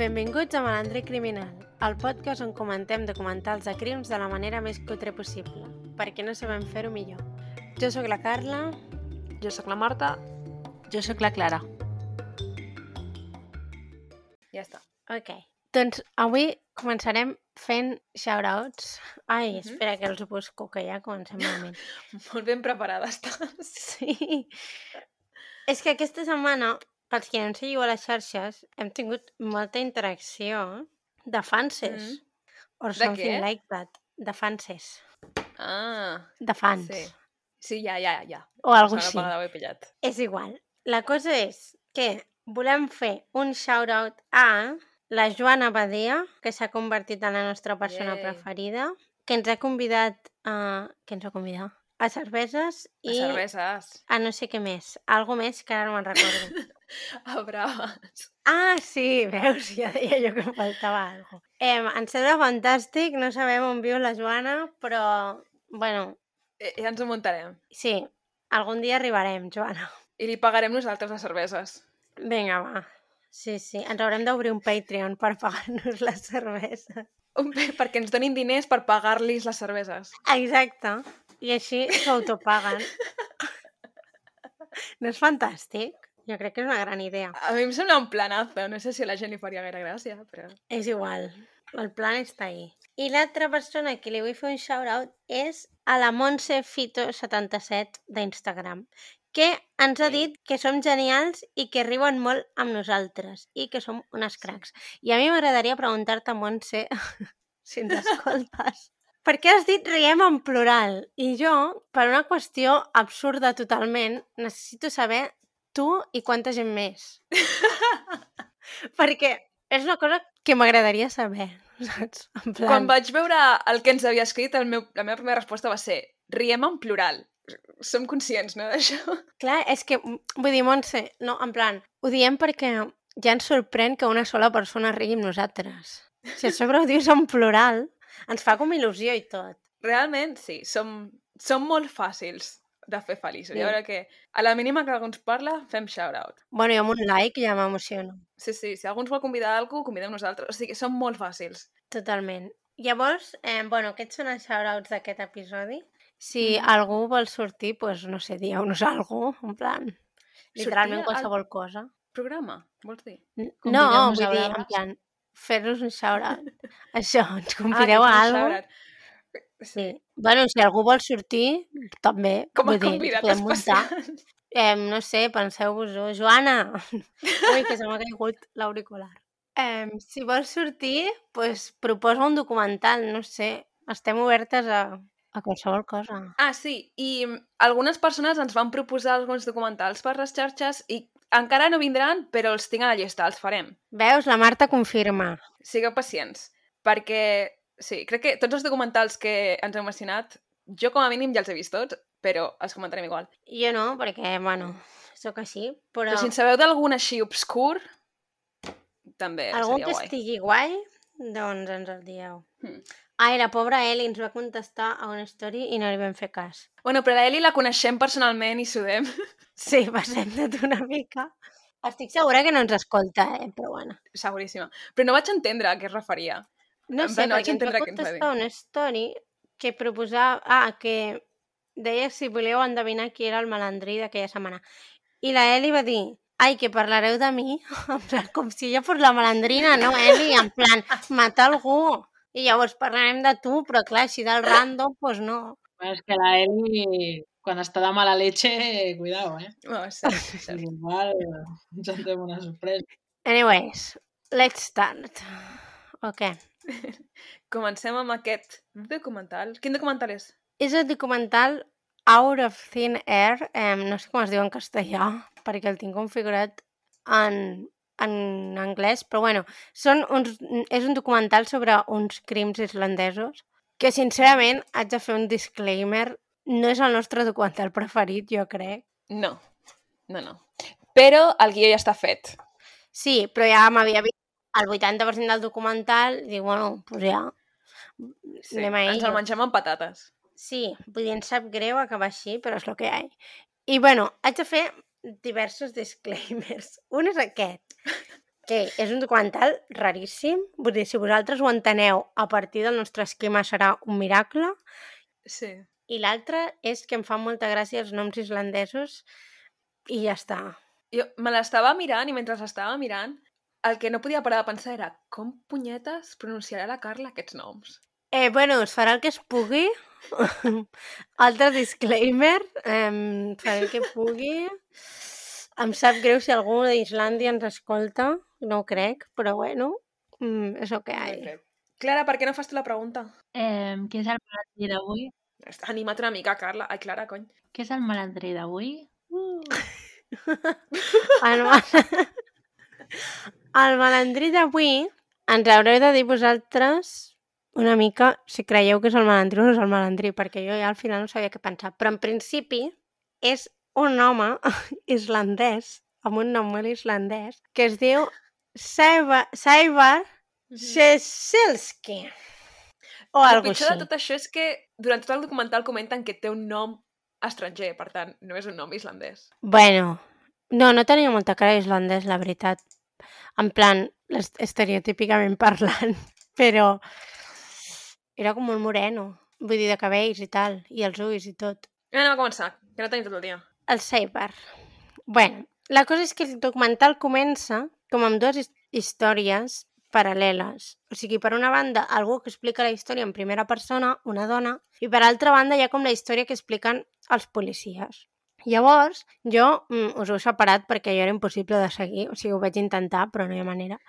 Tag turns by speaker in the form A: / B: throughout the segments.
A: Benvinguts a Malandre Criminal, el podcast on comentem documentals de crims de la manera més cutre possible, perquè no sabem fer-ho millor. Jo sóc la Carla.
B: Jo sóc la Marta.
C: Jo sóc la Clara.
B: Ja està.
A: Ok. Doncs avui començarem fent shoutouts. Ai,
B: Mhm.
A: espera que els busco, que ja comencem malament.
B: Molt ben preparada estàs.
A: Sí. És que aquesta setmana, pels que no ens seguiu a les xarxes, hem tingut molta interacció de fanses.
B: Mhm.
A: Or
B: De
A: something
B: què?
A: like that. De fanses.
B: Ah,
A: De fans.
B: sí. Sí, ja, ja, ja.
A: O algo
B: La
A: així. És igual. La cosa és que volem fer un shout-out a la Joana Badia, que s'ha convertit en la nostra persona
B: Yay.
A: preferida, que ens ha convidat a... que ens ha convidat? A cerveses
B: I...
A: i
B: cerveses.
A: a no sé què més. Algo més que ara no me'n recordo.
B: A braves.
A: ah, sí, veus? Ja deia jo que em faltava alguna cosa. Eh, em sembla fantàstic, no sabem on viu la Joana, però, bueno,
B: Eh, ja ens ho muntarem.
A: sí, algun dia arribarem, Joana.
B: I li pagarem nosaltres les cerveses.
A: Vinga, va. Sí, sí. Ens haurem d'obrir un Patreon per pagar-nos les cerveses.
B: Un pe- Perquè ens donin diners per pagar-los les cerveses.
A: Exacte. I així s'autopaguen. No és fantàstic? Jo crec que és una gran idea.
B: A mi em sembla un planazo. No sé si a la gent li faria gaire gràcia, però...
A: És igual. El plan està ahí. I l'altra persona que li vull fer un shout-out és a la Montse Fito77 d'Instagram, que ens ha dit que som genials i que riuen molt amb nosaltres i que som unes cracs. I a mi m'agradaria preguntar-te, Montse, si ens escoltes, per què has dit riem en plural? I jo, per una qüestió absurda totalment, necessito saber tu i quanta gent més. Perquè és una cosa que m'agradaria saber, saps? En plan...
B: Quan vaig veure el que ens havia escrit, el meu, la meva primera resposta va ser riem en plural. Som conscients, no, d'això?
A: Clar, és que, mm, vull dir, Montse, no, en plan, ho diem perquè ja ens sorprèn que una sola persona rigui amb nosaltres. Si a sobre ho dius en plural, ens fa com il·lusió i tot.
B: Realment, sí, som, som molt fàcils de fer feliços.
A: Sí.
B: I veure que a la mínima que algú ens parla, fem shout-out.
A: Bueno, jo amb un like ja m'emociono.
B: Sí, sí, si algú ens vol convidar a algú, convidem nosaltres. O sigui, som molt fàcils.
A: Totalment. Llavors, eh, bueno, aquests són els shoutouts d'aquest episodi. Si
B: Mhm.
A: algú vol sortir, doncs, no sé, dieu-nos alguna cosa, en plan, literalment
B: al-
A: qualsevol cosa.
B: Programa, vols dir?
A: No, vull dir, en plan, fer-nos un shout-out. Això, ens convideu
B: que
A: a alguna cosa. Sí. Bueno, si algú vol sortir, també.
B: Com a
A: dir,
B: convidat
A: muntar.
B: especial.
A: Eh, no sé, penseu-vos-ho. Joana! Ui, que se m'ha caigut l'auricular. Eh, si vols sortir, pues, proposa un documental, no sé. Estem obertes a, a qualsevol cosa.
B: Ah, sí, i mm, algunes persones ens van proposar alguns documentals per les xarxes i encara no vindran, però els tinc a la llista, els farem.
A: Veus? La Marta confirma.
B: Sigueu pacients, perquè, sí, crec que tots els documentals que ens heu mencionat, jo com a mínim ja els he vist tots, però els comentarem igual.
A: Jo no, perquè, bueno, sóc així, però,
B: Però si en sabeu d'algun així obscur, també
A: algú
B: seria
A: que
B: guai.
A: estigui guai, doncs ens el dieu.
B: Hmm.
A: Ai, la pobra Eli ens va contestar a una story i no li vam fer cas.
B: Bueno, però l'Eli la coneixem personalment i sudem.
A: Sí, passem de una mica. Estic segura que no ens escolta, eh? però bueno.
B: Seguríssima. Però no vaig entendre a què es referia.
A: No sé,
B: no vaig
A: perquè
B: entendre què ens va dir.
A: contestar una story que proposava... Ah, que deia si voleu endevinar qui era el malandrí d'aquella setmana. I la Eli va dir ai, que parlareu de mi? En plan, com si jo fos la malandrina, no, Eli? En plan, matar algú. I llavors parlarem de tu, però clar, així del random, doncs pues no.
C: Bueno, és que la Eli, quan està de mala leche, cuidao, eh?
B: No, sí, sí, sí.
C: Igual ens entrem una sorpresa.
A: Anyways, let's start. Ok.
B: Comencem amb aquest documental. Quin documental és?
A: És el documental Out of Thin Air, eh, no sé com es diu en castellà, perquè el tinc configurat en, en anglès, però bueno, són uns, és un documental sobre uns crims islandesos que sincerament haig de fer un disclaimer, no és el nostre documental preferit, jo crec.
B: No. No, no. Però el guió ja està fet.
A: Sí, però ja m'havia vist el 80% del documental i dic, bueno, doncs ja,
B: Sí.
A: Anem a
B: Ens el mengem amb patates.
A: Sí, vull dir, em sap greu acabar així, però és el que hi ha. I bueno, haig de fer diversos disclaimers. Un és aquest, que és un documental raríssim. Vull dir, si vosaltres ho enteneu a partir del nostre esquema serà un miracle.
B: Sí.
A: I l'altre és que em fan molta gràcia els noms islandesos i ja està.
B: Jo me l'estava mirant i mentre l'estava mirant, el que no podia parar de pensar era com punyetes pronunciarà la Carla aquests noms?
A: Eh, bueno, es farà el que es pugui. Altre disclaimer, eh, faré el que pugui. Em sap greu si algú d'Islàndia ens escolta, no ho crec, però bueno, mm, és el que hi ha.
B: Clara, per què no fas tu la pregunta?
C: Eh, què és el malandrí d'avui?
B: Anima't una mica, Carla. Ai, Clara, cony.
C: Què és el malandrí d'avui? Uh.
A: El, mal... el malandrí d'avui ens haureu de dir vosaltres una mica si creieu que és el malandrí o no és el malandrí, perquè jo ja al final no sabia què pensar. Però en principi és un home islandès, amb un nom molt islandès, que es diu Saibar, Saibar Shesilski. O
B: El pitjor
A: així.
B: de tot això és que durant tot el documental comenten que té un nom estranger, per tant, no és un nom islandès.
A: Bueno, no, no tenia molta cara islandès, la veritat. En plan, estereotípicament parlant, però era com molt moreno, vull dir, de cabells i tal, i els ulls i tot.
B: Ja anem a començar, que no tenim tot el dia.
A: El Saber. Bueno, la cosa és que el documental comença com amb dues his- històries paral·leles. O sigui, per una banda, algú que explica la història en primera persona, una dona, i per altra banda hi ha com la història que expliquen els policies. Llavors, jo mm, us ho he separat perquè jo era impossible de seguir, o sigui, ho vaig intentar, però no hi ha manera.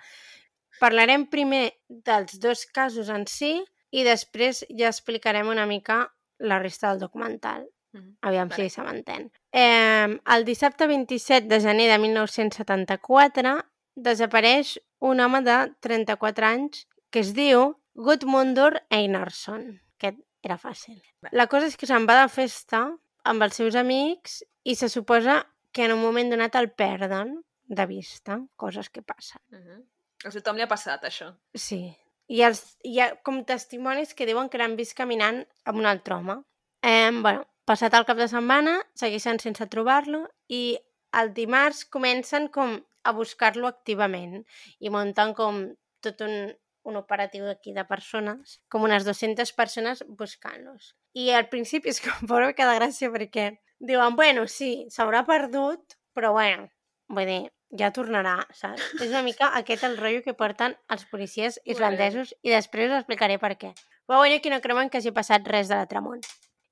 A: Parlarem primer dels dos casos en si i després ja explicarem una mica la resta del documental.
B: Mhm.
A: Aviam
B: Vale.
A: si se m'entén. Eh, el dissabte 27 de gener de 1974 desapareix un home de 34 anys que es diu Gudmundur Einarsson. Aquest era fàcil. La cosa és que se'n va de festa amb els seus amics i se suposa que en un moment donat el perden de vista, coses que passen.
B: Uh -huh. A tothom li ha passat, això.
A: Sí. I els, hi ha com testimonis que diuen que l'han vist caminant amb un altre home. Eh, bueno, passat el cap de setmana, segueixen sense trobar-lo i el dimarts comencen com a buscar-lo activament i munten com tot un, un operatiu aquí de persones, com unes 200 persones buscant-los. I al principi és com pobre que de gràcia perquè diuen, bueno, sí, s'haurà perdut, però bueno, vull dir, ja tornarà, saps? És una mica aquest el rotllo que porten els policies islandesos i després us explicaré per què. Però bueno, aquí no creuen que hagi passat res de l'altre món.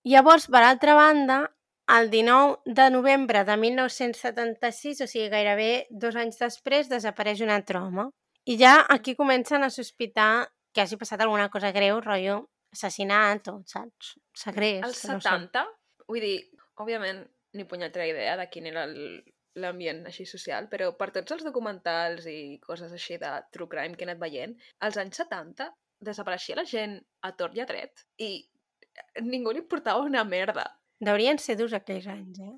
A: Llavors, per altra banda, el 19 de novembre de 1976, o sigui, gairebé dos anys després, desapareix un altre home. I ja aquí comencen a sospitar que hagi passat alguna cosa greu, rotllo assassinat o, saps, segrest. No sé.
B: 70, vull dir, òbviament, ni punyetera idea de quin era el- l'ambient així social, però per tots els documentals i coses així de true crime que he anat veient, als anys 70 desapareixia la gent a tort i a dret i ningú li importava una merda.
A: Deurien ser durs aquells anys, eh?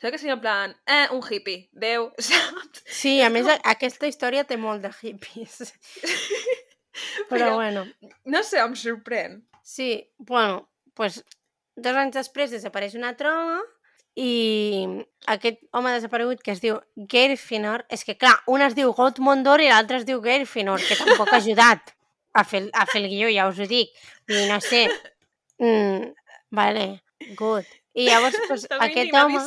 B: Saps que seria en plan, eh, un hippie, Déu, saps?
A: Sí, a més, aquesta història té molt de hippies. Però bueno,
B: No sé, em sorprèn.
A: sí, bueno, pues, dos anys després desapareix un altre home i aquest home desaparegut que es diu Geirfinnur, és que clar, un es diu Gottmundor i l'altre es diu Geirfinnur, que tampoc ha ajudat a fer, a fer el guió, ja us ho dic. Dir, no sé. Mm, vale, good. I llavors, pues, aquest home...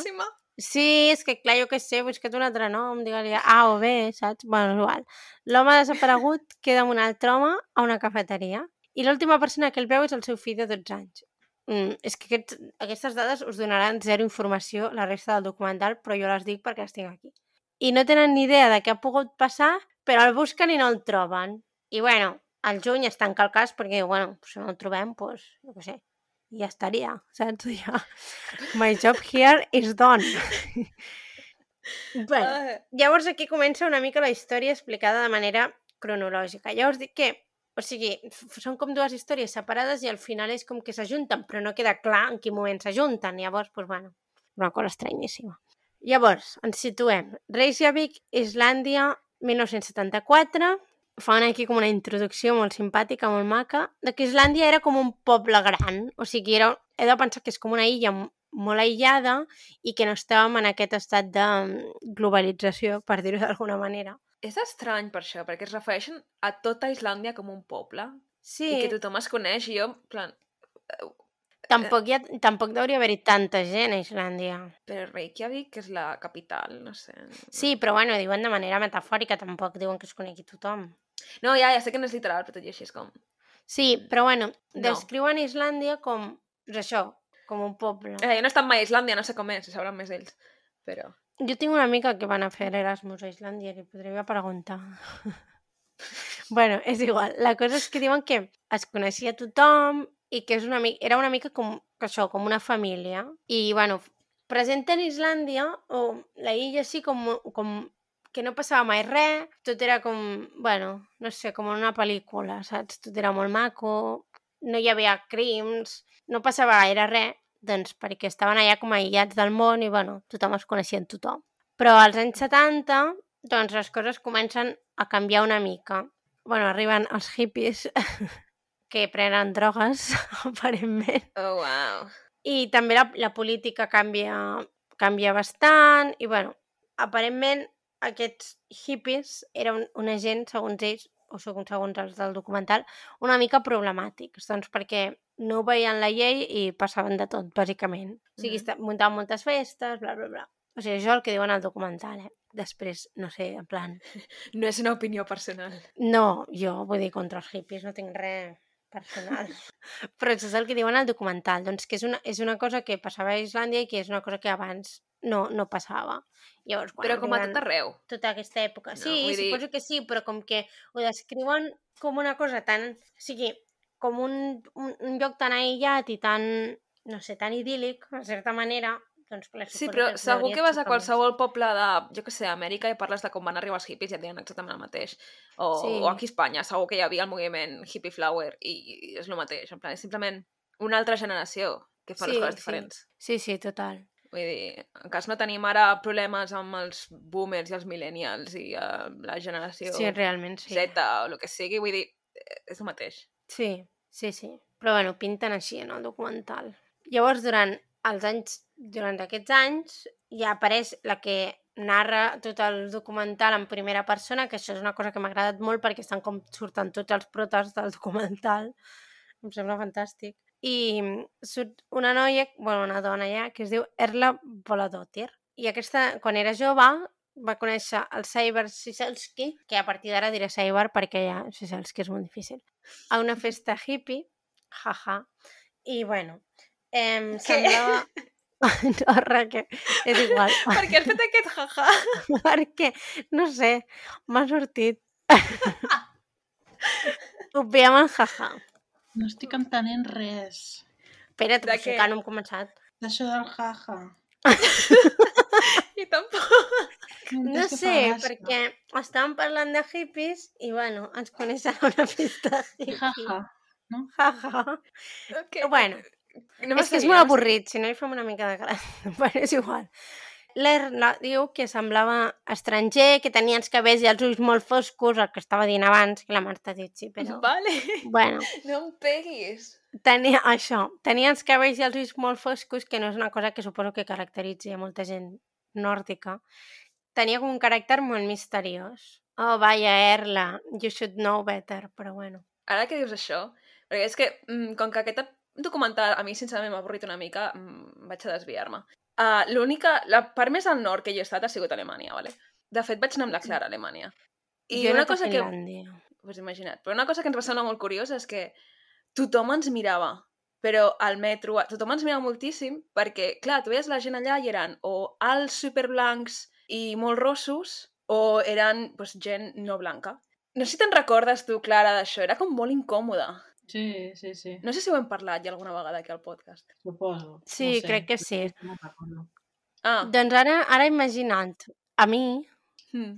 A: Sí, és que clar, jo què sé, buscat un altre nom, digue-li A o B, saps? Bueno, igual. L'home desaparegut queda amb un altre home a una cafeteria i l'última persona que el veu és el seu fill de 12 anys. Mm, és que aquests, aquestes dades us donaran zero informació la resta del documental, però jo les dic perquè estic aquí. I no tenen ni idea de què ha pogut passar, però el busquen i no el troben. I bueno, al juny es tanca el cas perquè, bueno, si no el trobem, doncs, jo què sé, ja estaria, saps? Ja. My job here is done. bueno,
B: Ah,
A: llavors aquí comença una mica la història explicada de manera cronològica. Ja us dic que, o sigui, són com dues històries separades i al final és com que s'ajunten, però no queda clar en quin moment s'ajunten. Llavors, doncs, bueno, una cosa estranyíssima. Llavors, ens situem. Reykjavik, Islàndia, 1974. Fan aquí com una introducció molt simpàtica, molt maca, de que Islàndia era com un poble gran. O sigui, era, he de pensar que és com una illa molt aïllada i que no estàvem en aquest estat de mm, globalització, per dir-ho d'alguna manera.
B: És estrany per això, perquè es refereixen a tota Islàndia com un poble
A: Sí,
B: i que tothom es coneix i jo, plan,
A: tampoc, hi ha, tampoc hauria haver-hi tanta gent a Islàndia.
B: però Reykjavik, que és la capital, no sé.
A: Sí, però bueno, diuen de manera metafòrica, tampoc diuen que es conegui tothom.
B: No, ja, ja sé que no és literal, però tot i així és com...
A: Sí, però bueno,
B: No.
A: descriuen Islàndia com, això, com un poble.
B: Eh, jo no he estat mai a Islàndia, no sé com és, si sabran més ells. Però...
A: Jo tinc una amiga que van a fer Erasmus a Islàndia, li podria preguntar. bueno, és igual. La cosa és que diuen que es coneixia tothom i que és una mica, era una mica com, que això, com una família. I, bueno, presenten Islàndia o la illa així com, com que no passava mai res, tot era com, bueno, no sé, com en una pel·lícula, saps? Tot era molt maco, no hi havia crims, no passava gaire res, doncs perquè estaven allà com aïllats del món i, bueno, tothom es coneixia en tothom. Però als anys 70, doncs les coses comencen a canviar una mica. bueno, arriben els hippies que prenen drogues, aparentment.
B: Oh, wow.
A: I també la, la política canvia, canvia bastant i, bueno, aparentment aquests hippies eren una gent, segons ells, o segons, segons els del documental, una mica problemàtics, doncs perquè no veien la llei i passaven de tot, bàsicament. O sigui, mm muntaven moltes festes, bla, bla, bla. O sigui, això és el que diuen al documental, eh? Després, no sé, en plan...
B: No és una opinió personal.
A: No, jo vull dir, contra els hippies no tinc res personal. Però això és el que diuen al documental, doncs que és una, és una cosa que passava a Islàndia i que és una cosa que abans no, no passava. Llavors, quan
B: Però com a tot arreu.
A: tota aquesta època.
B: No,
A: sí,
B: dir-
A: suposo que sí, però com que ho descriuen com una cosa tan... O sigui, com un, un, un lloc tan aïllat i tan, no sé, tan idíl·lic, de certa manera, doncs clar,
B: Sí, però
A: que
B: segur que vas a
A: xocat més.
B: qualsevol poble de, jo que sé, Amèrica i parles de com van arribar els hippies i et diuen exactament el mateix. O,
A: Sí.
B: o aquí a Espanya, segur que hi havia el moviment hippie flower i, i és el mateix. En plan, és simplement una altra generació que fa les
A: Sí,
B: coses
A: sí.
B: diferents.
A: Sí, sí, total.
B: Vull dir, en cas no tenim ara problemes amb els boomers i els millennials i uh, la generació
A: Sí, realment sí.
B: Z o el que sigui, vull dir, eh, és el mateix.
A: Sí, sí, sí. Però bueno, pinten així en el documental. Llavors, durant els anys, durant aquests anys, ja apareix la que narra tot el documental en primera persona, que això és una cosa que m'ha agradat molt perquè estan com surten tots els protes del documental. Em sembla fantàstic. I surt una noia, bueno, una dona ja, que es diu Erla Voladotir. I aquesta, quan era jove, va conèixer el Cyber Siselski, que a partir d'ara diré Cyber perquè ja Siselski és molt difícil, a una festa hippie, jaja, i bueno, em semblava... no, que és igual.
B: Per què has fet aquest jaja?
A: perquè, no sé, m'ha sortit. Obviam el jaja.
C: No estic entenent res.
A: Espera't,
B: De
A: però si
B: què?
A: encara no hem començat.
C: D'això del jaja.
B: I tampoc.
A: No sé,
C: gràcia.
A: perquè estàvem parlant de hippies i, bueno, ens coneixen a una festa hippie.
C: Jaja.
A: Jaja.
B: Okay.
A: Bueno,
B: no
A: és que és molt avorrit, si no hi fem una mica de gran. bueno, és igual. L'Erna diu que semblava estranger, que tenia els cabells i els ulls molt foscos, el que estava dient abans, que la Marta ha dit sí, però...
B: Vale.
A: Bueno,
B: No em peguis.
A: tenia això, tenia els cabells i els ulls molt foscos, que no és una cosa que suposo que caracteritzi a molta gent nòrdica. Tenia com un caràcter molt misteriós. Oh, vaya, Erla, you should know better, però bueno.
B: Ara que dius això, perquè és que, mm, com que aquest documental a mi sincerament m'ha avorrit una mica, mm, vaig a desviar-me. Uh, L'única, la part més al nord que jo he estat ha sigut Alemanya, vale? De fet, vaig anar amb la Clara a Alemanya. I
A: jo
B: una cosa que... Pues imagina't. Però una cosa que ens va semblar molt curiosa és que tothom ens mirava, però al metro, tothom ens mirava moltíssim perquè, clar, tu veies la gent allà i eren o alts superblancs i molt rossos o eren pues, gent no blanca. No sé si te'n recordes tu, Clara, d'això. Era com molt incòmode.
C: Sí, sí, sí.
B: No sé si ho hem parlat ja alguna vegada aquí al podcast.
C: Suposo.
A: Sí,
C: no sé.
A: crec que sí.
C: No.
B: Ah,
A: Doncs ara, ara imagina't, a mi,
B: mm.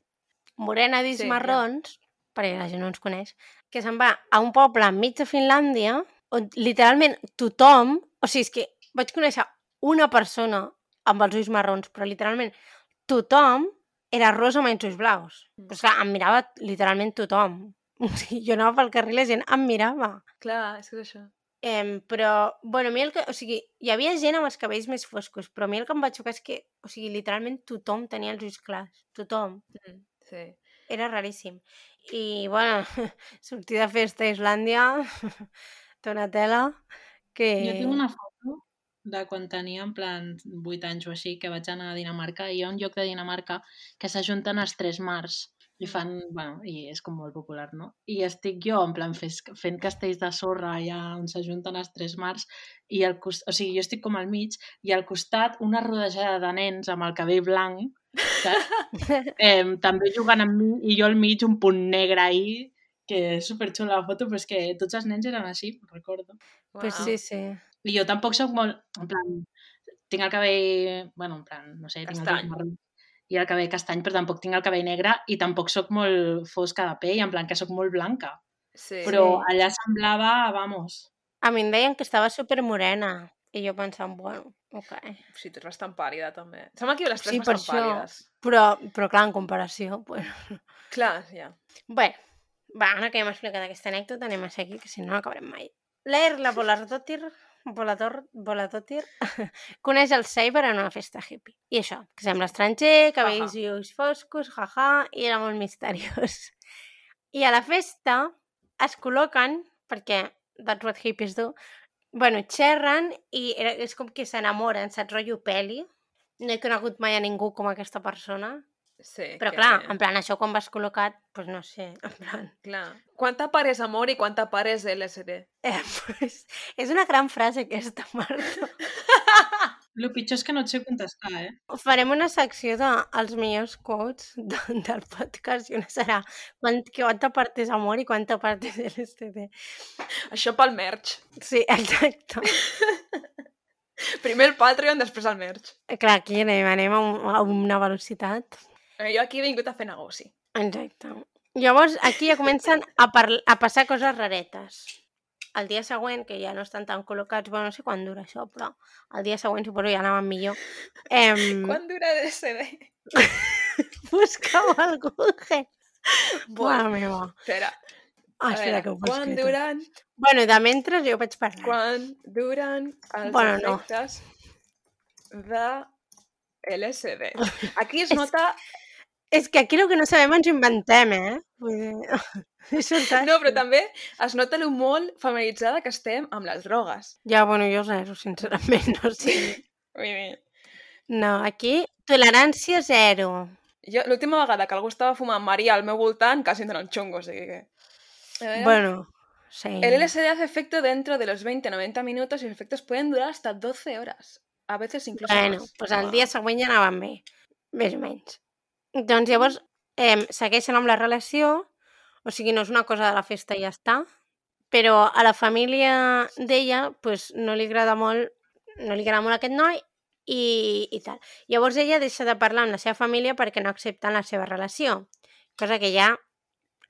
A: morena dits
B: Sí,
A: sí,
B: ja.
A: marrons, perquè la gent no ens coneix, que se'n va a un poble enmig de Finlàndia on literalment tothom, o sigui, és que vaig conèixer una persona amb els ulls marrons, però literalment tothom era rosa amb els ulls blaus.
B: Mm.
A: Però esclar, em mirava literalment tothom. O sigui, jo anava pel carrer i la gent em mirava.
B: Clar, és que és això.
A: Em, però, bueno, a mi el que... O sigui, hi havia gent amb els cabells més foscos, però a mi el que em va xocar és que, o sigui, literalment tothom tenia els ulls clars. Tothom.
B: Mm. Sí.
A: era raríssim. I, bueno, sortir de festa a Islàndia, Donatella, que...
C: Jo tinc una foto de quan tenia en plan 8 anys o així, que vaig anar a Dinamarca, i hi ha un lloc de Dinamarca que s'ajunten els tres mars i fan, bueno, i és com molt popular, no? I estic jo, en plan, fes, fent castells de sorra allà on s'ajunten els tres mars i al costat, o sigui, jo estic com al mig i al costat una rodejada de nens amb el cabell blanc saps? eh, també jugant amb mi i jo al mig un punt negre ahí que és superxula la foto, però és que tots els nens eren així, recordo.
A: Pues
B: Uau.
A: sí, sí.
C: I jo tampoc sóc molt, en plan, tinc el cabell, bueno, en plan, no sé, tinc
B: Castany.
C: el marró i el cabell castany, però tampoc tinc el cabell negre i tampoc sóc molt fosca de pell, en plan que sóc molt blanca.
B: Sí.
C: Però allà semblava, vamos,
A: A mi em deien que estava super morena i jo pensava, bueno, ok.
B: Sí, tu ets bastant pàl·lida, també. Sembla que les tres
A: Sí, per
B: bastant
A: això. Però, però clar, en comparació, pues...
B: Clar, ja.
A: Bé, va, ara que ja hem explicat aquesta anècdota, anem a seguir, que si no no acabarem mai. L'Erla Voladotir, Volator, Voladotir coneix el Saber en una festa hippie. I això, que sembla estranger, cabells i ulls foscos, jaja, i era molt misteriós. I a la festa es col·loquen, perquè that's what hippies do, bueno, xerren i era, és com que s'enamoren, saps, rotllo peli. No he conegut mai a ningú com aquesta persona,
B: Sí,
A: però
B: que...
A: clar, en plan, això quan vas col·locat, doncs no sé, en plan...
B: Clar. Quanta part és amor i quanta part és LSD?
A: Eh, pues, és una gran frase aquesta, Marta.
C: el pitjor és que no et sé contestar, eh?
A: Farem una secció dels millors quotes de, del podcast i una serà quant, quanta part és amor i quanta part és LSD.
B: Això pel merch.
A: Sí, exacte.
B: Primer el Patreon, després el merch.
A: Clar, aquí anem, anem a, un, a una velocitat.
B: Eh, Jo aquí he vingut a fer negoci.
A: Exacte. Llavors, aquí ja comencen a, a passar coses raretes. El dia següent, que ja no estan tan col·locats, bueno, no sé quan dura això, però el dia següent suposo ja anaven millor. Eh,
B: Quant dura LSD?
A: Busca-ho al Google. Mare meva.
B: espera.
A: Ah, espera,
B: veure,
A: que ho
B: quan
A: escrit.
B: duran,
A: Bueno, de mentre jo vaig parlar.
B: quan duran els
A: Bueno, no.
B: efectes de LSD? Aquí es nota...
A: És que aquí el que no sabem ens inventem, eh? Vull dir...
B: No, però també es nota lo molt familiaritzada que estem amb les drogues.
A: Ja, bueno, jo zero, sincerament, no sé.
B: Dir,
A: No, aquí tolerància zero.
B: jo l'última vegada que algú estava fumant Maria al meu voltant quasi em dona un xungo, o sigui que...
A: Bueno, sí.
B: El LSD hace efecto dentro de los 20-90 minutos y los efectos pueden durar hasta 12 horas. A veces incluso
A: Bueno,
B: más.
A: doncs el dia següent ja anaven bé, més o menys. Doncs llavors eh, segueixen amb la relació, o sigui, no és una cosa de la festa i ja està, però a la família d'ella pues, no li agrada molt no li agrada molt aquest noi i, i tal. Llavors ella deixa de parlar amb la seva família perquè no accepten la seva relació, cosa que ja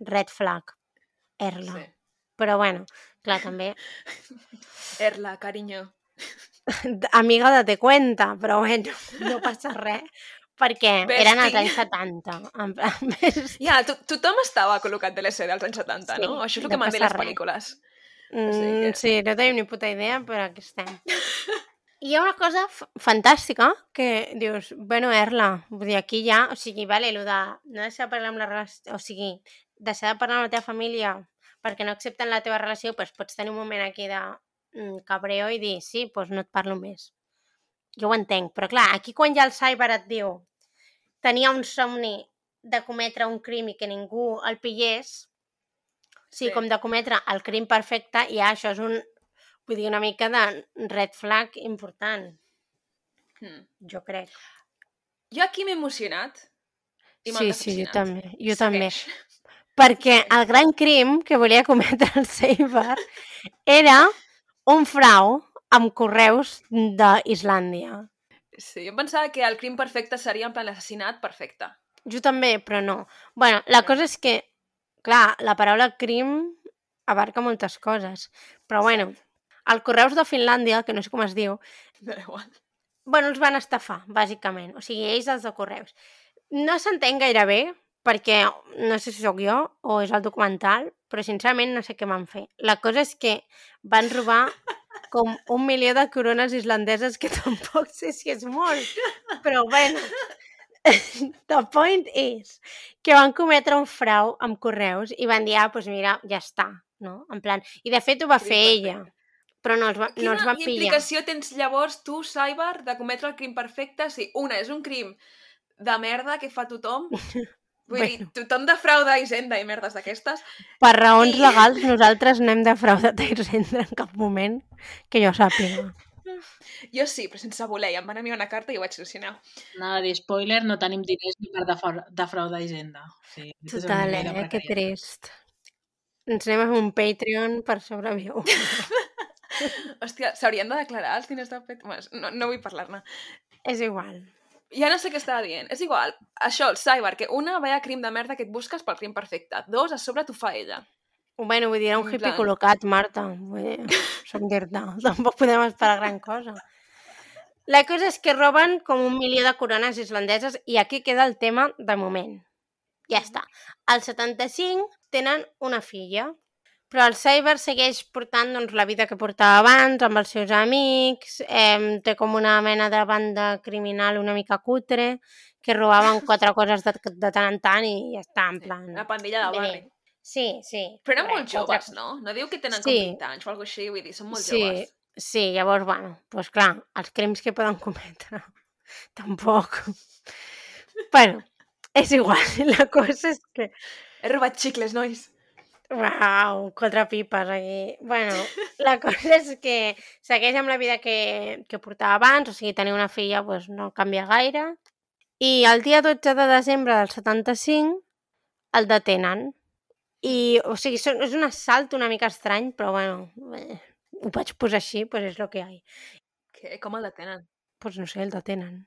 A: red flag, erla.
B: Sí.
A: Però bueno, clar, també
B: Erla, cariño.
A: amiga date cuenta, però bueno, no passa res, perquè
B: Bestie.
A: eren als anys 70. En plan,
B: Ja, to tothom estava col·locat de l'LSD als anys 70,
A: Sí,
B: no? Això és el
A: no
B: que m'han dit les pel·lícules.
A: Mm,
B: que-
A: sí, no tenim ni puta idea, però aquí estem. I hi ha una cosa fantàstica que dius, bueno, Erla, vull dir, aquí ja, o sigui, vale, el de no deixar de parlar amb la relació, o sigui, deixar de parlar amb la teva família perquè no accepten la teva relació, doncs pots tenir un moment aquí de mm, cabreo i dir, sí, doncs no et parlo més. Jo ho entenc, però clar, aquí quan ja el cyber et diu tenia un somni de cometre un crim i que ningú el pillés, sí,
B: Sí.
A: com de cometre el crim perfecte, i ja això és un, vull dir, una mica de red flag important,
B: Hmm.
A: jo crec.
B: Jo aquí m'he emocionat. I
A: Sí, sí, jo també, jo també.
B: Segueix.
A: Perquè el gran crim que volia cometre el Saber era un frau amb correus d'Islàndia.
B: Sí, jo pensava que el crim perfecte seria en plan l'assassinat perfecte.
A: Jo també, però no. bueno, la cosa és que, clar, la paraula crim abarca moltes coses. Però bueno, el correus de Finlàndia, que no sé com es diu,
B: Però igual.
A: bueno, els van estafar, bàsicament. O sigui, ells els de correus. No s'entén gaire bé, perquè no sé si sóc jo o és el documental, però sincerament no sé què van fer. La cosa és que van robar com un milió de corones islandeses, que tampoc sé si és molt, però bueno. the point is que van cometre un frau amb correus i van dir, ah, doncs mira, ja està, no? En plan, i de fet ho va fer ella, però no els, va, no
B: Quina
A: els van pillar.
B: implicació tens llavors tu, Cyber, de cometre el crim perfecte si una és un crim de merda que fa tothom Vull dir,
A: Bueno.
B: tothom defrauda Hisenda i merdes d'aquestes.
A: Per raons
B: I-
A: legals, nosaltres no hem defraudat Hisenda en cap moment, que jo sàpiga.
B: Jo sí, però sense voler. I em van enviar una carta i ho vaig solucionar.
C: A dir, spoiler, no tenim diners ni per defra- defraudar Hisenda. Sí,
A: Total,
C: de
A: eh? Que trist. Ens anem a un Patreon per sobreviure.
B: Hòstia, s'haurien de declarar els diners del fet... Bueno, no, no vull parlar-ne.
A: És igual.
B: Ja no sé què estava dient. És igual. Això, el cyber, que una, vaya crim de merda que et busques pel crim perfecte. Dos, a sobre t'ho fa ella.
A: Bueno, vull dir, era un hippie
B: plan-
A: col·locat, Marta. Vull dir, som dir-te. Tampoc podem esperar gran cosa. La cosa és que roben com un milió de corones islandeses i aquí queda el tema de moment. Ja està. Al 75 tenen una filla, però el Cyber segueix portant doncs, la vida que portava abans, amb els seus amics, eh, té com una mena de banda criminal una mica cutre, que robaven quatre coses de, de tant en tant i ja està, en plan...
B: Una pandilla de
A: bé.
B: barri.
A: Sí, sí.
B: Però eren molt joves, no? No diu que tenen
A: Sí.
B: com 20 anys o alguna així, vull dir, són molt
A: sí,
B: joves.
A: Sí, llavors, bueno, doncs clar, els crims que poden cometre, tampoc. bueno, és igual, la cosa és que...
B: He robat xicles, nois.
A: Uau, quatre pipes aquí. Bueno, la cosa és que segueix amb la vida que, que portava abans, o sigui, tenir una filla doncs, no canvia gaire. I el dia 12 de desembre del 75 el detenen. I, o sigui, és un assalt una mica estrany, però bueno, eh, ho vaig posar així, doncs és el que hi ha.
B: Com el detenen?
A: Doncs no sé, el detenen.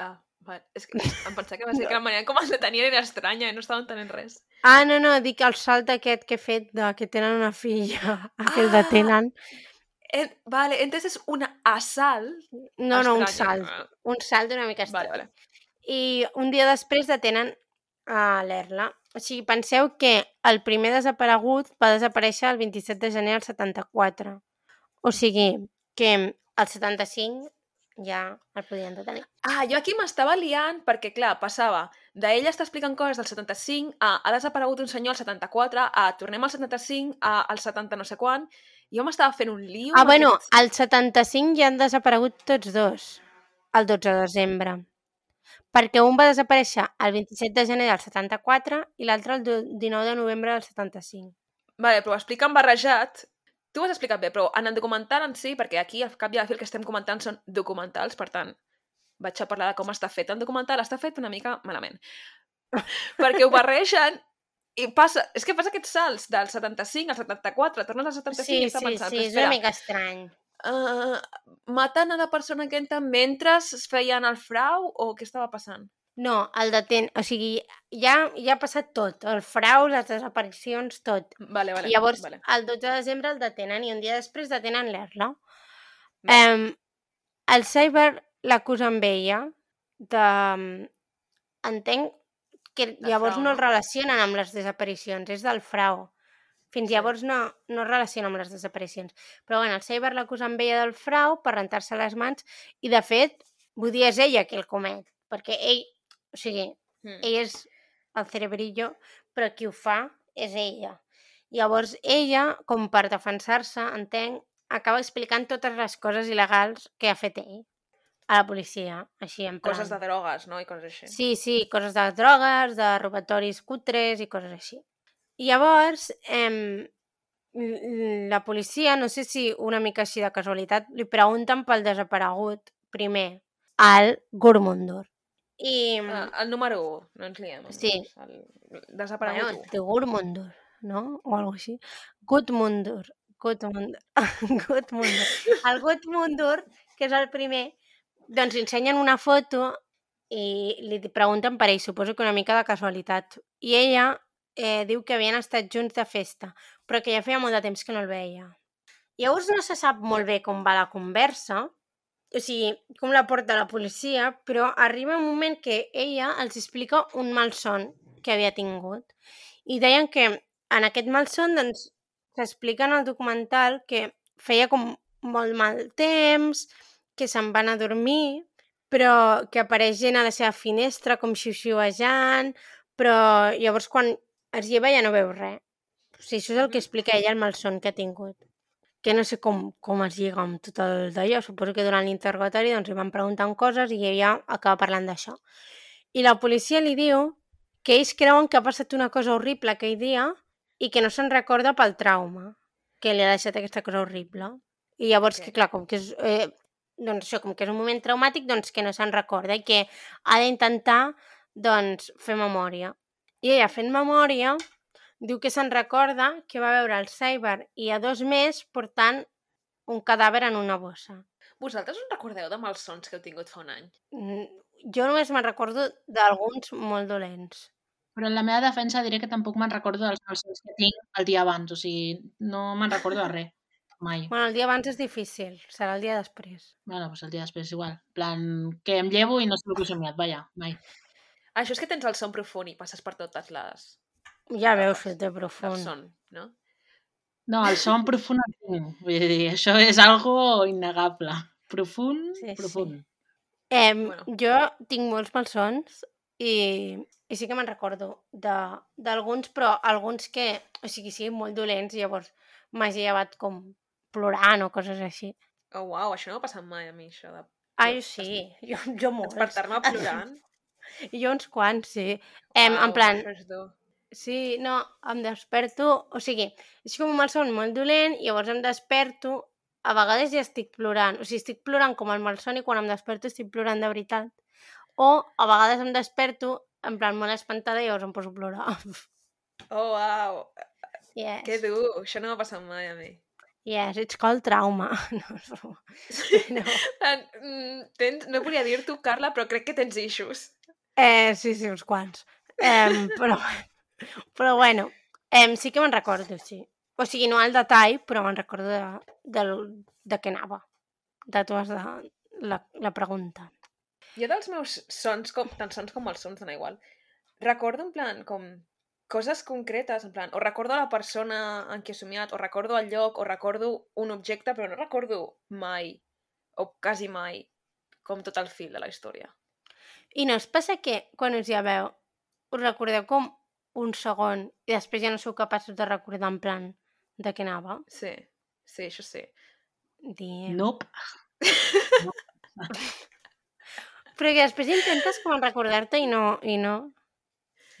B: Ah, vale. És que em pensava que va ser que la manera com el detenien era estranya i no estava entenent res.
A: Ah, no, no, dic el salt aquest que he fet de que tenen una filla, a que el
B: Ah!
A: detenen.
B: En, vale, entonces és un assalt.
A: No, no, un salt. Un salt una mica estrany.
B: Vale, vale.
A: I un dia després detenen a l'Erla. O sigui, penseu que el primer desaparegut va desaparèixer el 27 de gener del 74. O sigui, que el 75 ja el podien detenir.
B: Ah, jo aquí m'estava liant perquè, clar, passava d'ella està explicant coses del 75 a ha desaparegut un senyor al 74 a tornem al 75 a al 70 no sé quan. Jo m'estava fent un lío.
A: Ah, bueno,
B: aquests-
A: al 75 ja han desaparegut tots dos, el 12 de desembre. Perquè un va desaparèixer el 27 de gener del 74 i l'altre el do- 19 de novembre del 75.
B: Vale, però ho expliquen barrejat. Tu ho has explicat bé, però en el documental en si, perquè aquí al cap i a la fi el que estem comentant són documentals, per tant, vaig a parlar de com està fet. El documental està fet una mica malament. perquè ho barregen i passa... És que passa aquests salts del 75 al 74, tornes al 75
A: Sí,
B: i està
A: sí,
B: pensant,
A: sí,
B: però
A: és una mica estrany.
B: uh, maten a la persona aquesta mentre es feien el frau o què estava passant?
A: No, el detent... O sigui, ja, ja ha passat tot. El frau, les desaparicions, tot.
B: Vale, vale.
A: I llavors,
B: vale.
A: el 12 de desembre el detenen i un dia després detenen l'Erla.
B: Vale.
A: Um, el Cyber l'acusa amb ella de... Entenc que
B: De
A: llavors
B: frau,
A: no el
B: no?
A: relacionen amb les desaparicions, és del frau. Fins llavors no, no es relaciona amb les desaparicions. Però bueno, el Cyber l'acusa amb ella del frau per rentar-se les mans i, de fet, vull dir, és ella qui el comet. Perquè ell, o sigui,
B: Mm.
A: ell és el cerebrillo, però qui ho fa és ella. Llavors, ella, com per defensar-se, entenc, acaba explicant totes les coses il·legals que ha fet ell a la policia, així en plan...
B: Coses de drogues, no? I coses així.
A: Sí, sí, coses de drogues, de robatoris cutres i coses així. I llavors, eh, la policia, no sé si una mica així de casualitat, li pregunten pel desaparegut primer, al Gurmundur. I,
B: Ah, el número 1, no ens liem.
A: Sí.
B: El desaparegut
A: bueno, de Gurmundur, no? O alguna així. Gudmundur. Gudmundur. Gudmundur. El Gudmundur, que és el primer, doncs ensenyen una foto i li pregunten per ell, suposo que una mica de casualitat. I ella eh, diu que havien estat junts de festa, però que ja feia molt de temps que no el veia. Llavors no se sap molt bé com va la conversa, o sigui, com la porta la policia, però arriba un moment que ella els explica un malson que havia tingut. I deien que en aquest malson, doncs, s'explica en el documental que feia com molt mal temps, que se'n van a dormir, però que apareix gent a la seva finestra com xiu-xiuejant, però llavors quan es lleva ja no veu res. O sigui, això és el que explica ella el malson que ha tingut. Que no sé com, com es lliga amb tot el d'allò. Suposo que durant l'interrogatori doncs, li van preguntant coses i ella acaba parlant d'això. I la policia li diu que ells creuen que ha passat una cosa horrible aquell dia i que no se'n recorda pel trauma que li ha deixat aquesta cosa horrible. I llavors,
B: Ok.
A: que clar, com que és, eh, doncs això, com que és un moment traumàtic, doncs que no se'n recorda i que ha d'intentar, doncs, fer memòria. I ella, fent memòria, diu que se'n recorda que va veure el Cyber i a dos més portant un cadàver en una bossa.
B: Vosaltres us recordeu de malsons que heu tingut fa un any?
A: Mm, Jo només me'n recordo d'alguns molt dolents.
C: Però en la meva defensa diré que tampoc me'n recordo dels malsons que tinc el dia abans, o sigui, no me'n recordo de res, mai.
A: Bueno, el dia abans és difícil, serà el dia després.
C: Bueno, doncs el dia després igual. Plan, que em llevo i no sé el que he somiat, vaja, mai.
B: Això és que tens el son profund i passes per totes les...
A: Ja veus que té
B: El
A: profund.
B: son, no?
C: No, el son profund el tinc. Vull dir, això és algo innegable. Profund,
A: Sí, sí.
C: profund.
A: Eh,
B: Bueno.
A: Jo tinc molts malsons i, i sí que me'n recordo de- d'alguns, però alguns que, o sigui, siguin molt dolents, llavors m'hagi llevat com plorant o coses així.
B: Oh, uau, això no m'ha passat mai a mi, això de
A: jo sí, jo, jo molts.
B: despertar-me plorant.
A: Jo uns quants, sí. Em, en plan. Sí, no, em desperto... O sigui, és com un malson molt dolent, llavors em desperto, a vegades ja estic plorant. O sigui, estic plorant com el malson i quan em desperto estic plorant de veritat. O a vegades em desperto en plan molt espantada i llavors em poso a plorar.
B: Oh, uau,
A: Yes,
B: que dur, això no m'ha passat mai a mi.
A: yes, it's called trauma. No, no.
B: En- mm, Tens, no volia dir-t'ho, Carla, però crec que tens issues.
A: Eh, sí, sí, uns quants. Eh, però, però bueno, eh, sí que me'n recordo, sí. O sigui, no al detall, però me'n recordo de, de, de què anava. De tu has de la, la pregunta.
B: Jo dels meus sons, com, tant sons com els sons, dona igual, recordo en plan com coses concretes, en plan, o recordo la persona en qui he somiat, o recordo el lloc, o recordo un objecte, però no recordo mai, o quasi mai, com tot el fil de la història.
A: I no us passa que quan us lleveu us recordeu com un segon i després ja no sou capaços de recordar en plan de què anava?
B: Sí, sí, això sí.
A: Diem.
C: Nope.
A: Però que després intentes com recordar-te i no, i no.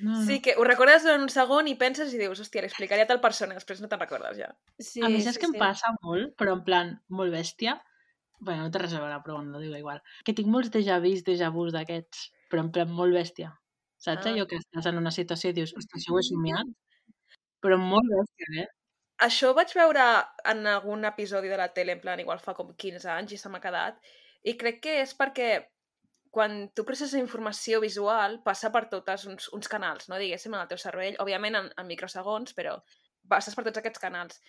C: No, no.
B: Sí, que ho recordes durant un segon i penses i dius, hòstia, li explicaria a tal persona, després no te'n recordes ja.
A: Sí,
C: a mi saps
A: sí,
C: què em
A: sí.
C: passa molt, però en plan molt bèstia? bueno, no té res a veure, però no diu igual. Que tinc molts déjà vus, déjà vus d'aquests, però en plan molt bèstia. Saps
B: Ah.
C: allò que estàs en una situació i dius, ostres, això ho he somiat? Però molt bèstia, eh?
B: Això ho vaig veure en algun episodi de la tele, en plan, igual fa com 15 anys i se m'ha quedat, i crec que és perquè quan tu processes informació visual passa per totes uns, uns canals, no? diguéssim, en el teu cervell, òbviament en, en microsegons, però passes per tots aquests canals.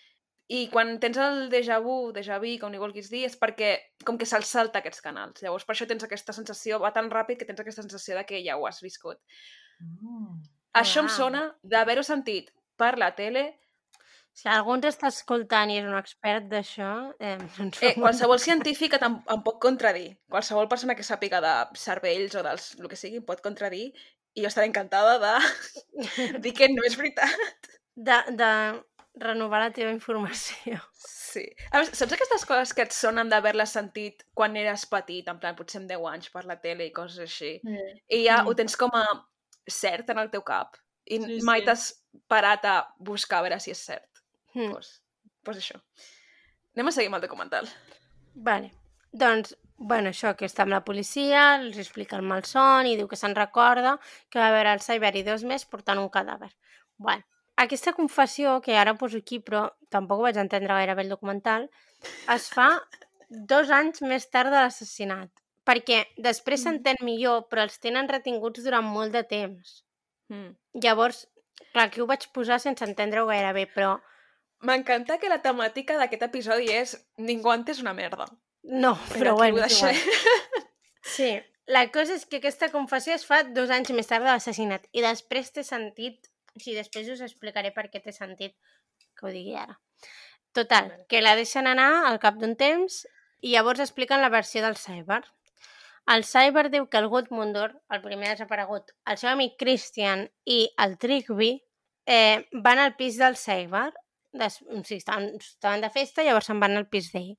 B: I quan tens el déjà vu, déjà vu, com ni vulguis dir, és perquè com que se'ls salta aquests canals. Llavors, per això tens aquesta sensació, va tan ràpid que tens aquesta sensació de que ja ho has viscut.
C: Mm.
B: Això em
A: Uau.
B: sona d'haver-ho sentit per la tele
A: Si algú ens està escoltant i és un expert d'això, eh,
B: Eh, qualsevol científic em, em pot contradir. Qualsevol persona que sàpiga de cervells o dels el que sigui em pot contradir i jo estaré encantada de dir que no és veritat.
A: de, de renovar la teva informació.
B: Sí. A més, saps aquestes coses que et sonen d'haver-les sentit quan eres petit, en plan, potser amb 10 anys per la tele i coses així, i ja
C: Mm.
B: ho tens com a cert en el teu cap i
C: Sí,
B: mai
C: sí.
B: t'has parat a buscar a veure si és cert.
A: Mm.
B: Doncs pues això. Anem a seguir amb el documental.
A: Vale. Doncs, bueno, això, que està amb la policia, els explica el malson i diu que se'n recorda que va veure el Cyber i dos més portant un cadàver. Bueno, aquesta confessió, que ara poso aquí, però tampoc ho vaig entendre gaire bé el documental, es fa dos anys més tard de l'assassinat. Perquè després s'entén millor, però els tenen retinguts durant molt de temps.
B: Mm.
A: Llavors, clar, aquí ho vaig posar sense entendre-ho gaire bé, però
B: M'encanta que la temàtica d'aquest episodi és ningú ha entès una merda.
A: no,
B: Però
A: però bueno, igual. Sí, la cosa és que aquesta confessió es fa dos anys més tard de l'assassinat i després té sentit, sigui, després us explicaré per què té sentit que ho digui ara. Total, que la deixen anar al cap d'un temps i llavors expliquen la versió del cyber. El Cyber diu que el Gudmundur, el primer desaparegut, el seu amic Christian i el Trigby eh, van al pis del Cyber, des, o sigui, estaven, estaven de festa, llavors se'n van al pis d'ell,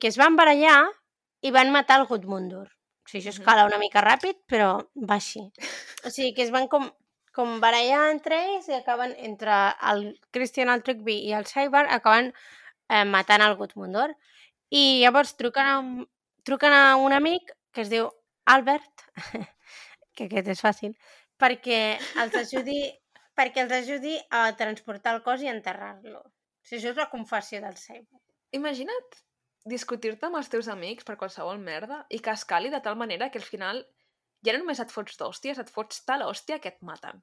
A: que es van barallar i van matar el Gudmundur. O sigui, això escala una mica ràpid, però va així. O sigui, que es van com, com barallar entre ells i acaben, entre el Christian, el Trigby i el Cyber, acaben eh, matant el Gudmundur. I llavors truquen a, truquen a un amic que es diu Albert, que aquest és fàcil, perquè els ajudi, perquè els ajudi a transportar el cos i enterrar-lo. O sigui, això és la confessió del Cyber.
B: Imagina't discutir-te amb els teus amics per qualsevol merda i que escali de tal manera que al final ja no només et fots d'hòsties, et fots tal hòstia que et maten.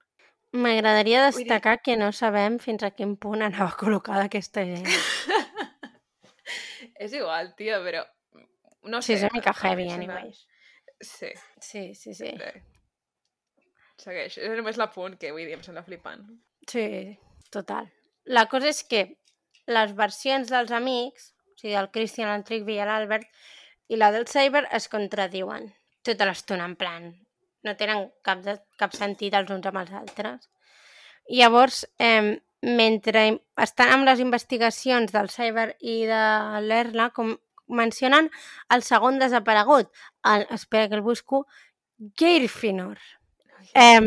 A: M'agradaria
B: Vull dir-
A: destacar que no sabem fins a quin punt anava col·locada aquesta gent.
B: és igual, tia, però... No
A: Sí,
B: sé.
A: és una mica heavy, anyways.
B: Sí,
A: Sí, sí, sí.
B: bé. Segueix. És només l'apunt que vull dir, em sembla flipant.
A: Sí, total. La cosa és que les versions dels amics, o sigui, el Christian, el Trigby i l'Albert, i la del Cyber es contradiuen tota l'estona, en plan, no tenen cap, de, cap sentit els uns amb els altres. I llavors, eh, mentre estan amb les investigacions del Cyber i de l'Erla, com mencionen el segon desaparegut, el, espera que el busco, Geirfinor. Eh,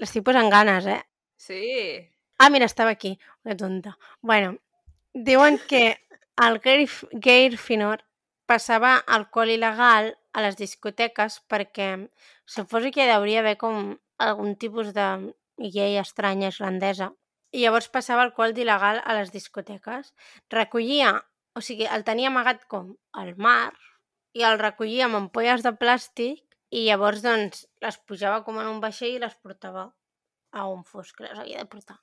A: L'estic posant ganes, eh?
B: Sí.
A: Ah, mira, estava aquí. Que tonta. Bueno, diuen que el Geir, Geirfinor passava alcohol il·legal a les discoteques perquè suposo que hi hauria haver com algun tipus de llei estranya islandesa. I llavors passava alcohol il·legal a les discoteques. Recollia, o sigui, el tenia amagat com al mar i el recollia amb ampolles de plàstic i llavors doncs les pujava com en un vaixell i les portava a on fos que les havia de portar.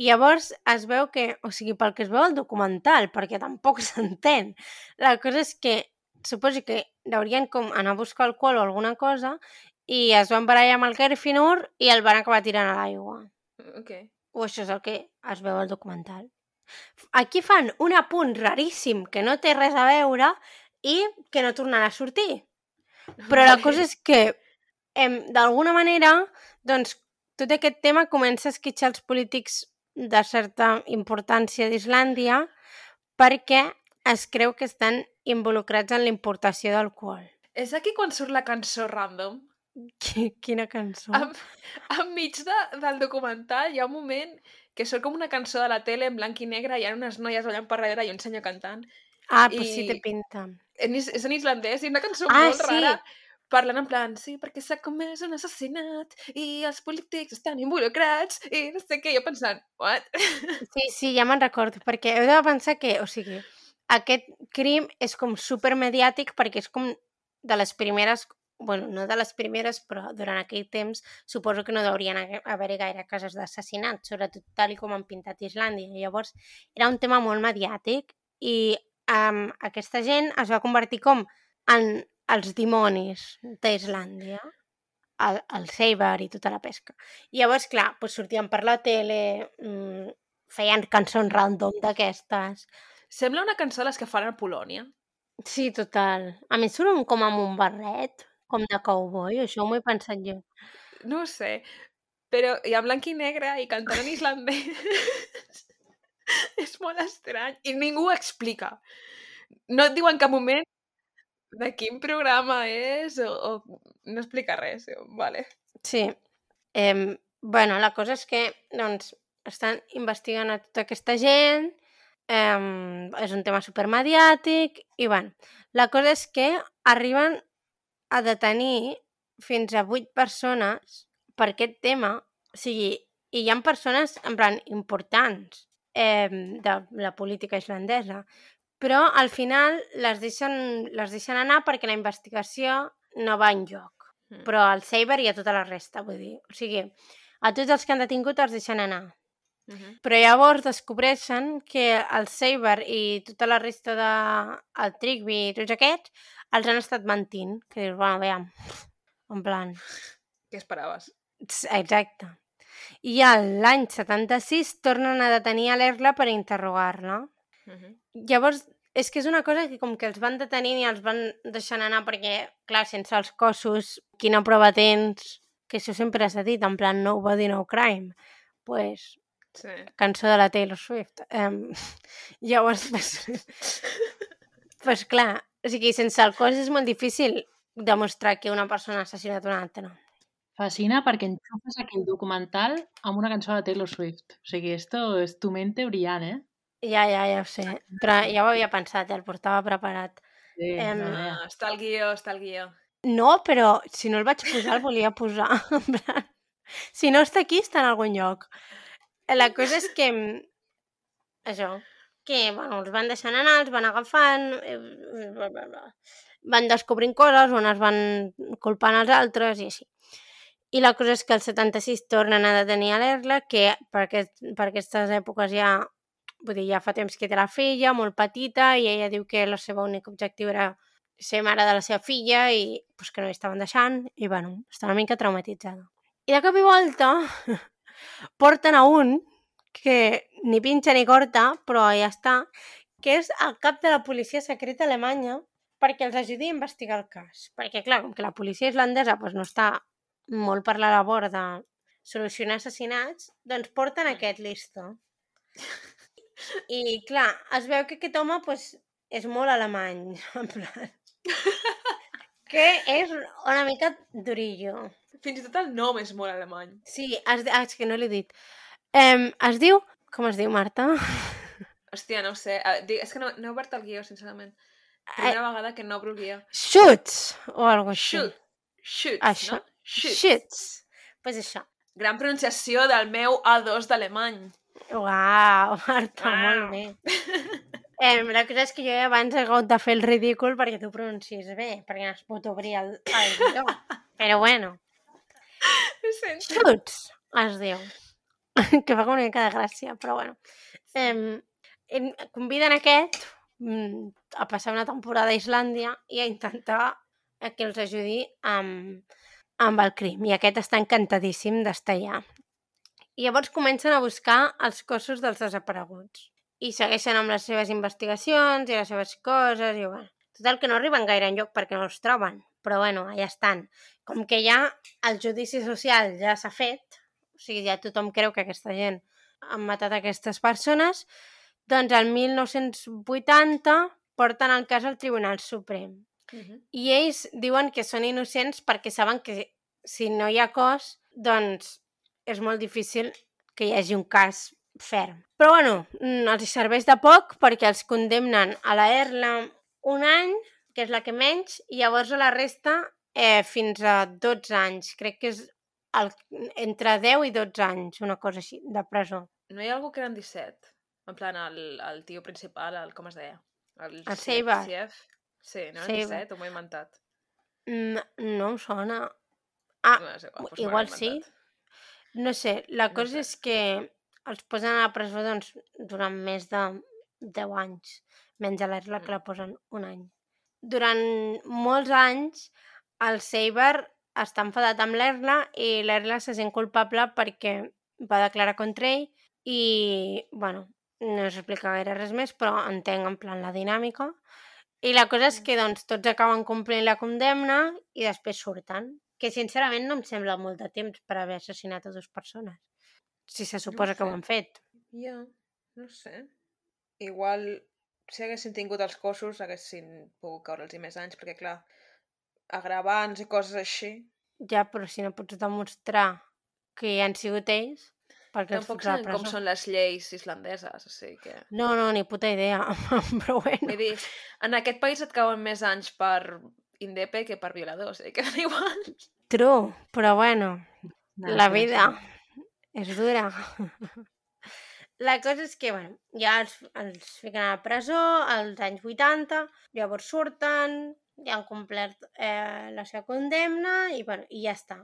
A: I llavors es veu que, o sigui, pel que es veu al documental, perquè tampoc s'entén, la cosa és que suposo que haurien com anar a buscar alcohol o alguna cosa i es van barallar amb el Gerfinur i el van acabar tirant a l'aigua.
B: Ok.
A: O això és el que es veu al documental. Aquí fan un apunt raríssim que no té res a veure i que no tornarà a sortir. Però la cosa és que, d'alguna manera, doncs, tot aquest tema comença a esquitxar els polítics de certa importància d'Islàndia perquè es creu que estan involucrats en la importació d'alcohol.
B: És aquí quan surt la cançó random.
A: Qui- Quina cançó.
B: Am, enmig de, del documental hi ha un moment que surt com una cançó de la tele en blanc i negre, hi ha unes noies ballant per darrere i un senyor cantant.
A: Ah, sí
B: i-
A: té pinta.
B: En, és en islandès i una cançó
A: Ah,
B: molt
A: sí.
B: rara parlant en plan, sí, perquè s'ha comès un assassinat i els polítics estan involucrats i no sé què, jo pensant, what?
A: Sí, sí, ja me'n recordo, perquè heu de pensar que, o sigui, aquest crim és com supermediàtic perquè és com de les primeres, bueno, no de les primeres, però durant aquell temps suposo que no haurien haver-hi gaire casos d'assassinat, sobretot tal com han pintat Islàndia. Llavors, era un tema molt mediàtic i um, aquesta gent es va convertir com en els dimonis d'Islàndia, el, el Saber i tota la pesca. I llavors, clar, doncs sortien per la tele, mmm, feien cançons random d'aquestes.
B: Sembla una cançó de les que fan a Polònia.
A: Sí, total. A més, surt com amb un barret, com de cowboy, això m'ho he pensat jo.
B: No ho sé, però hi ha blanc i negre i cantant en islandès. és molt estrany. I ningú ho explica. No et diu en cap moment de quin programa és o, o no explica res. Vale.
A: Sí. Eh, bueno, la cosa és que, doncs, estan investigant a tota aquesta gent, eh, és un tema supermediàtic, i, bueno, la cosa és que arriben a detenir fins a vuit persones per aquest tema, o sigui, i hi ha persones, en plan, importants eh, de la política islandesa, però al final les deixen, les deixen anar perquè la investigació no va enlloc.
B: Mm.
A: Però al Saber i a tota la resta, vull dir. O sigui, a tots els que han detingut els deixen anar.
B: Uh -huh.
A: Però llavors descobreixen que el Saber i tota la resta de... el Trigby i tots aquests els han estat mentint. Que dius, bueno, veiem, en plan...
B: Què esperaves?
A: Exacte. I l'any 76 tornen a detenir a l'Erla per interrogar-la.
B: Uh -huh.
A: Llavors, és que és una cosa que com que els van detenint i els van deixant anar perquè, clar, sense els cossos, quina prova tens? Que això sempre s'ha dit, en plan no body, no crime. pues,
B: Sí.
A: cançó de la Taylor Swift. Um, llavors, pues, pues clar, o sigui, sense el cos és molt difícil demostrar que una persona ha assassinat una altra.
C: Fascina perquè enxufes aquell documental amb una cançó de Taylor Swift. O sigui, esto és tu mente brillant, eh?
A: Ja, ja, ja ho sé. Però ja ho havia pensat, ja el portava preparat.
C: Sí,
A: Em,
C: no, no.
B: Ah, està el guió, està el guió.
A: No, però si no el vaig posar, el volia posar. Si no està aquí, està en algun lloc. La cosa és que... mm, Això, que, bueno, els van deixant anar, els van agafant, eh, bla, bla, bla. van descobrint coses, unes van culpant els altres i així. I la cosa és que el 76 tornen a detenir a l'Erla, que per, aquest, per aquestes èpoques ja, vull dir, ja fa temps que té la filla, molt petita, i ella diu que el seu únic objectiu era ser mare de la seva filla i pues, que no estaven deixant, i bueno, està una mica traumatitzada. I de cop i volta porten a un que ni pinxa ni corta, però ja està, que és el cap de la policia secreta alemanya perquè els ajudi a investigar el cas. Perquè, clar, com que la policia islandesa pues, no està molt per la labor de solucionar assassinats, doncs porten aquest listo. I, clar, es veu que aquest home pues, és molt alemany, en plan... que és una mica durillo.
B: Fins i tot el nom és molt alemany.
A: Sí, es, ah, és que no l'he dit. Um, es diu... Com es diu, Marta?
B: Hòstia, no ho sé. Uh, dic, és que no, no he obert el guió, sincerament. Primera vegada que no obro el guió.
A: Schutz, o algo així.
B: Shoot. Shoot,
A: Això.
B: no? Shoot.
A: Schutz. Pues això.
B: Gran pronunciació del meu A2 d'alemany.
A: Uau, Marta,
B: Uau.
A: molt bé. Eh, la cosa és que jo abans he hagut de fer el ridícul perquè tu pronuncies bé, perquè no es pot obrir el, el guió. Però bueno,
B: sento.
A: Schutz es diu. que fa com una mica de gràcia, però bueno. Eh, en- conviden aquest mm, a passar una temporada a Islàndia i a intentar que els ajudi amb, amb el crim. I aquest està encantadíssim d'estar allà. I llavors comencen a buscar els cossos dels desapareguts. I segueixen amb les seves investigacions i les seves coses i bueno. Total, que no arriben gaire enlloc perquè no els troben. Però bueno, allà estan. Com que ja el judici social ja s'ha fet, o sigui, ja tothom creu que aquesta gent han matat aquestes persones, doncs el 1980 porten el cas al Tribunal Suprem.
B: Mhm.
A: I ells diuen que són innocents perquè saben que si no hi ha cos, doncs és molt difícil que hi hagi un cas ferm. Però bueno, mm, els serveix de poc perquè els condemnen a la ERLA un any, que és la que menys, i llavors a la resta eh, fins a 12 anys. Crec que és el, entre 10 i 12 anys, una cosa així, de presó.
B: No hi ha algú que eren 17? En plan, el, el tio principal, el, com es deia? El,
A: El.
B: Sief. Sí, no eren
A: Seiber.
B: 17? Ho m'he inventat.
A: Mm, No em sona. Ah,
B: No, és igual, doncs
A: igual
B: m'ho he
A: sí. No sé, la
B: No
A: cosa
B: sé.
A: és que els posen a la presó doncs, durant més de 10 anys, menys a l'Erla que
B: Mm.
A: la posen un any. Durant molts anys el Saber està enfadat amb l'Erla i l'Erla se sent culpable perquè va declarar contra ell i, bueno, no s'explica gaire res més, però entenc en plan la dinàmica. I la cosa és que doncs, tots acaben complint la condemna i després surten. Que sincerament no em sembla molt de temps per haver assassinat a dues persones. Si se suposa que ho
B: sé.
A: han fet.
B: Ja, no sé. Igual, si haguessin tingut els cossos, haguessin pogut caure'ls més anys, perquè, clar, agravants i coses així,
A: Ja, però si no pots demostrar que hi han sigut ells, perquè
B: tampoc sabem com són les lleis islandeses, o sigui que...
A: No, no, ni puta idea. però bueno.
B: Vull dir, en aquest país et cauen més anys per indepe que per violador, o sigui que igual.
A: True, però bueno,
C: Nada,
A: la vida és dura. La cosa és que, bueno, ja els, els fiquen a la presó als anys 80, llavors surten, ja han complert eh, la seva condemna i, bueno, i ja està.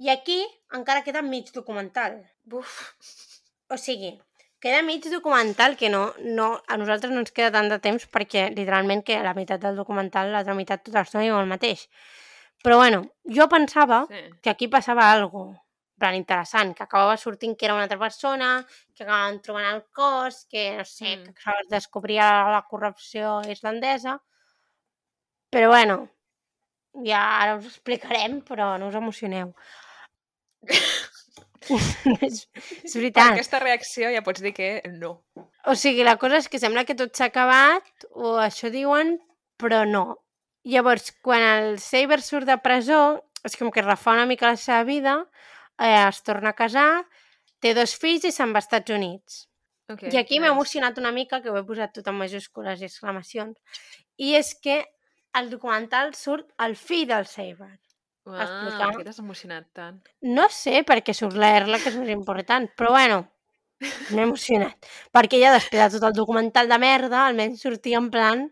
A: I aquí encara queda mig documental.
B: Buf.
A: O sigui, queda mig documental que no, no, a nosaltres no ens queda tant de temps perquè literalment que la meitat del documental, l'altra meitat tota l'estona diu el mateix. Però bueno, jo pensava
B: Sí.
A: que aquí passava alguna plan interessant, que acabava sortint que era una altra persona, que acabaven trobant el cos, que no sé,
B: Mm.
A: que es descobria la corrupció islandesa. Però bueno, ja ara us ho explicarem, però no us emocioneu. és, és
B: Per
A: veritat.
B: aquesta reacció ja pots dir que no.
A: O sigui, la cosa és que sembla que tot s'ha acabat, o això diuen, però no. Llavors, quan el Saber surt de presó, és com que refà una mica la seva vida, es torna a casar, té dos fills i se'n va als Estats Units.
B: Okay,
A: I aquí m'ha
B: nice.
A: emocionat una mica, que ho he posat tot en majúscules i exclamacions, i és que al documental surt el fill del Saber.
B: Ah,
A: explicar.
B: per què t'has emocionat tant?
A: No sé per què surt la Erla, que és més important, però bueno, m'he emocionat. Perquè ja després de tot el documental de merda, almenys sortia en plan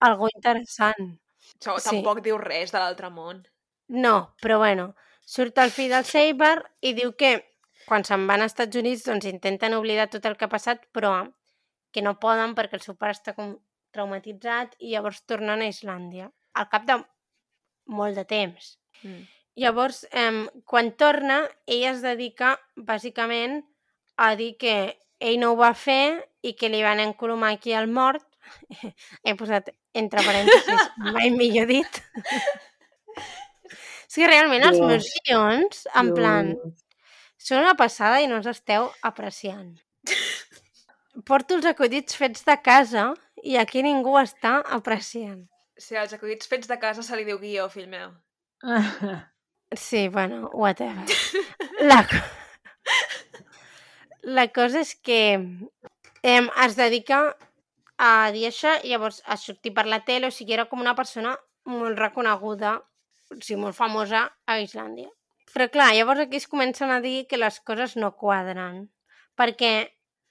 A: algo interessant.
B: Això
A: Sí.
B: tampoc diu res de l'altre món.
A: No, però bueno, surt el fill del Saber i diu que quan se'n van als Estats Units doncs intenten oblidar tot el que ha passat, però que no poden perquè el seu pare està com traumatitzat i llavors tornen a Islàndia, al cap de molt de temps.
B: Mm.
A: Llavors, eh, quan torna, ell es dedica bàsicament a dir que ell no ho va fer i que li van encolomar aquí al mort. He posat entre parèntesis, mai millor dit. És que realment els meus guions, en plan,
C: Dios.
A: són una passada i no els esteu apreciant. Porto els acudits fets de casa i aquí ningú està apreciant.
B: Si als acudits fets de casa se li diu guió, fill meu.
A: Sí, bueno, whatever. La, la cosa és que eh, es dedica a dir això i llavors a sortir per la tele, o sigui, era com una persona molt reconeguda, sigui, molt famosa a Islàndia. Però clar, llavors aquí es comencen a dir que les coses no quadren, perquè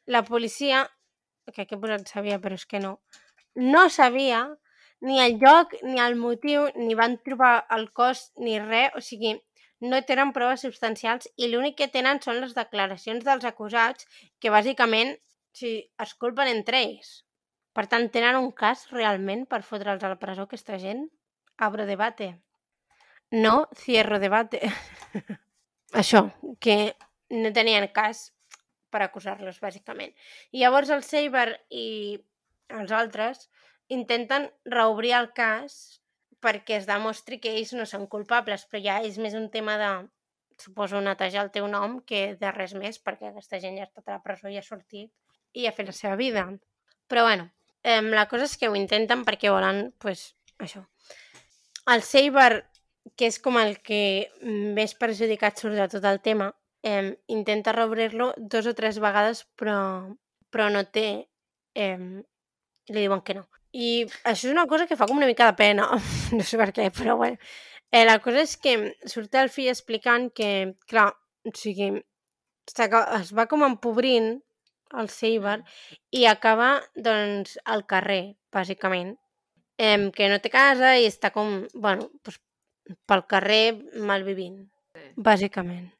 A: la policia, que aquí he posat sabia, però és que no, no sabia ni el lloc, ni el motiu, ni van trobar el cos, ni res, o sigui, no tenen proves substancials i l'únic que tenen són les declaracions dels acusats que bàsicament si es culpen entre ells. Per tant, tenen un cas realment per fotre'ls a la presó aquesta gent? Abro debate. No, cierro debate. Això, que no tenien cas per acusar-los, bàsicament. I llavors el Saber i els altres intenten reobrir el cas perquè es demostri que ells no són culpables, però ja és més un tema de, suposo, netejar el teu nom que de res més, perquè aquesta gent ja ha a la presó i ha sortit i ha fet la seva vida. Però bueno, eh, la cosa és que ho intenten perquè volen, pues, això. El Saber, que és com el que més perjudicat surt de tot el tema, eh, intenta reobrir-lo dos o tres vegades, però, però no té... Eh, li diuen que no. I això és una cosa que fa com una mica de pena, no sé per què, però bueno. Eh, la cosa és que surt el fill explicant que, clar, o sigui, es va com empobrint el Saber i acaba, doncs, al carrer, bàsicament. Eh, que no té casa i està com, bueno, doncs, pel carrer malvivint,
B: Sí.
A: bàsicament.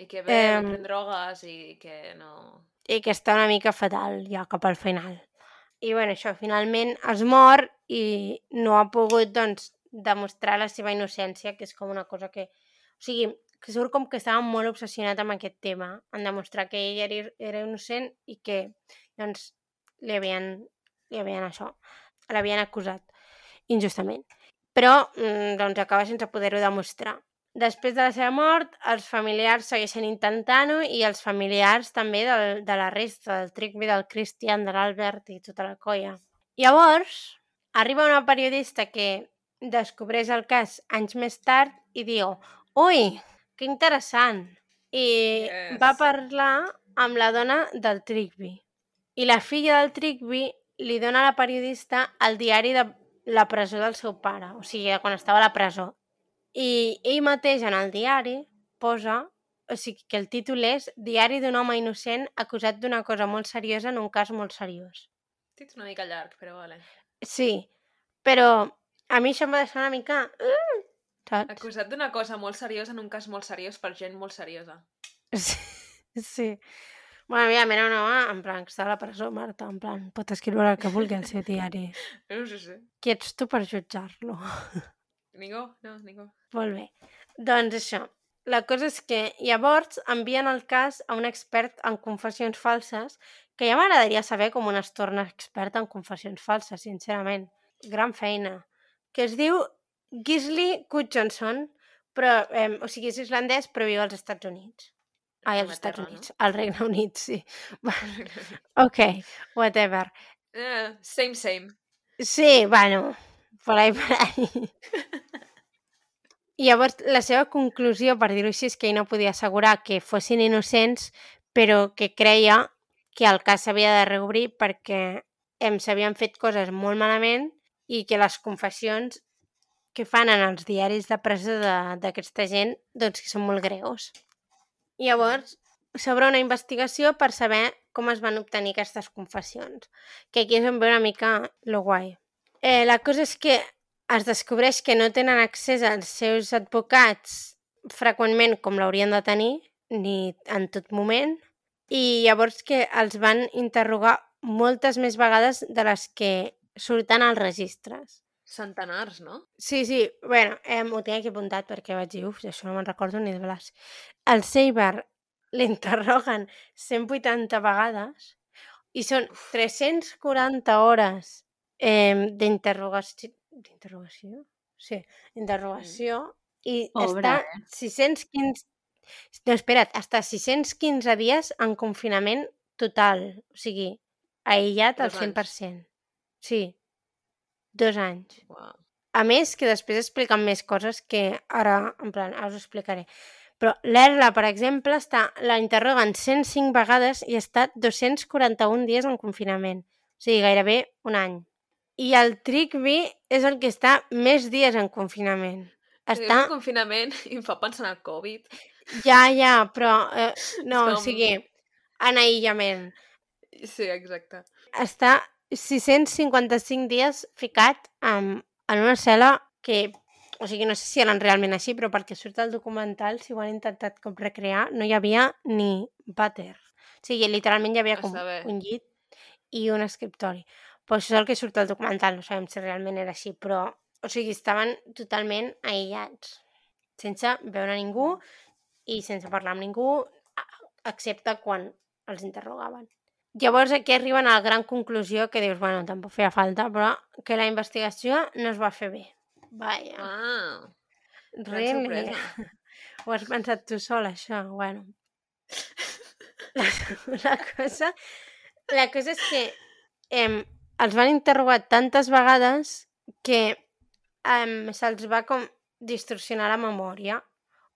B: I que ve, pren drogues i que no...
A: i que està una mica fatal ja cap al final. I bueno, això, finalment es mor i no ha pogut, doncs, demostrar la seva innocència, que és com una cosa que... O sigui, que surt com que estava molt obsessionat amb aquest tema, en demostrar que ell era, era innocent i que, doncs, li havien, li havien això, l'havien acusat injustament. Però, mm, doncs, acaba sense poder-ho demostrar. Després de la seva mort, els familiars segueixen intentant-ho i els familiars també del, de la resta, del Trigby, del Christian, de l'Albert i tota la colla. Llavors, arriba una periodista que descobreix el cas anys més tard i diu «Ui, que interessant!» I
B: Yes.
A: va parlar amb la dona del Trigby. I la filla del Trigby li dona a la periodista el diari de la presó del seu pare, o sigui, quan estava a la presó. I ell mateix en el diari posa, o sigui, que el títol és Diari d'un home innocent acusat d'una cosa molt seriosa en un cas molt seriós.
B: Títol una mica llarg, però vale.
A: Sí, però a mi això em va deixar una mica... Uh, saps?
B: Acusat d'una cosa molt seriosa en un cas molt seriós per gent molt seriosa.
A: Sí. sí. Bueno, mira, un home, en plan, que està a la presó, Marta, en plan, pot escriure el que vulgui al seu diari.
B: No sé, sé.
A: Qui ets tu per jutjar-lo?
B: Ningú? No, ningú.
A: Molt bé. Doncs això, la cosa és que llavors envien el cas a un expert en confessions falses, que ja m'agradaria saber com un es torna expert en confessions falses, sincerament. Gran feina. Que es diu Gisli Gudjonsson, però, eh, o sigui, és islandès, però viu als Estats Units. Ai, als Estats
B: no?
A: Units. Al Regne Unit, sí. ok, whatever.
B: Eh, same, same.
A: Sí, bueno, por ahí, por ahí. I llavors, la seva conclusió, per dir-ho així, és que ell no podia assegurar que fossin innocents, però que creia que el cas s'havia de reobrir perquè em s'havien fet coses molt malament i que les confessions que fan en els diaris de presa de- d'aquesta gent doncs que són molt greus. Llavors s'obre una investigació per saber com es van obtenir aquestes confessions, que aquí és on ve una mica lo guai. Eh, la cosa és que es descobreix que no tenen accés als seus advocats freqüentment com l'haurien de tenir, ni en tot moment, i llavors que els van interrogar moltes més vegades de les que surten als registres.
B: Centenars, no?
A: Sí, sí, bueno, eh, ho tinc aquí apuntat perquè vaig dir, uf, això no me'n recordo ni de blas. El Seiber l'interroguen 180 vegades i són 340 hores eh, d'interrogació. D'interrogació? Sí, interrogació. I
C: Pobre,
A: està
C: eh?
A: 615... No, espera't, està 615 dies en confinament total. O sigui, aïllat al
B: Dos anys.
A: 100%. Sí, dos anys.
B: Uau.
A: A més, que després expliquen més coses que ara, en plan, ara us ho explicaré. Però l'Erla, per exemple, està, la interroguen 105 vegades i està 241 dies en confinament. O sigui, gairebé un any. I el Trigby és el que està més dies en confinament.
B: Està... En confinament i em fa pensar en el Covid.
A: Ja, ja, però... Eh, no, o
B: Com-
A: sigui, en aïllament.
B: Sí, exacte.
A: està 655 dies ficat en, en una cel·la que, o sigui, no sé si eren realment així, però perquè surt el documental, si ho han intentat com recrear, no hi havia ni vàter. O sigui, literalment hi havia
B: A
A: com un llit i un escriptori. Però això és el que surt al documental, no sabem si realment era així, però, o sigui, estaven totalment aïllats, sense veure ningú i sense parlar amb ningú, excepte quan els interrogaven. Llavors aquí arriben a la gran conclusió que dius, bueno, tampoc feia falta, però que la investigació no es va fer bé. Vaja,
B: Ah,
A: really? Ho has pensat tu sol, això? Bueno. La, la cosa, la cosa és que em, els van interrogar tantes vegades que em, se'ls va com distorsionar la memòria.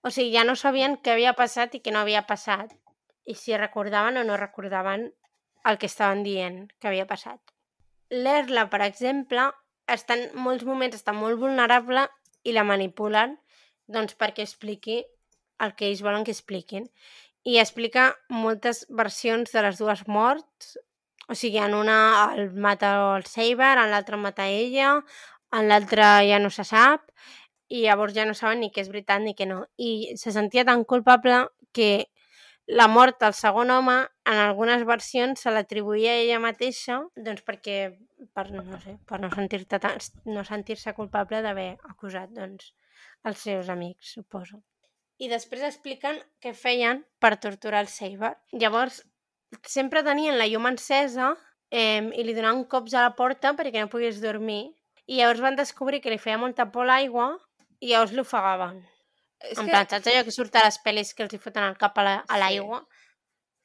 A: O sigui, ja no sabien què havia passat i què no havia passat. I si recordaven o no recordaven el que estaven dient que havia passat. L'Erla, per exemple, està en molts moments està molt vulnerable i la manipulen doncs perquè expliqui el que ells volen que expliquin. I explica moltes versions de les dues morts, o sigui, en una el mata el Saber, en l'altra mata ella, en l'altra ja no se sap, i llavors ja no saben ni què és veritat ni què no. I se sentia tan culpable que la mort del segon home, en algunes versions, se l'atribuïa a ella mateixa, doncs perquè, per, no sé, per no sentir-se no sentir-se culpable d'haver acusat doncs, els seus amics, suposo. I després expliquen què feien per torturar el Saber. Llavors, sempre tenien la llum encesa eh, i li donaven cops a la porta perquè no pogués dormir. I llavors van descobrir que li feia molta por l'aigua i llavors l'ofegaven.
B: És
A: En
B: que,
A: plan, saps allò que surt a les pel·lis que els hi foten el cap a la- a
B: Sí.
A: l'aigua?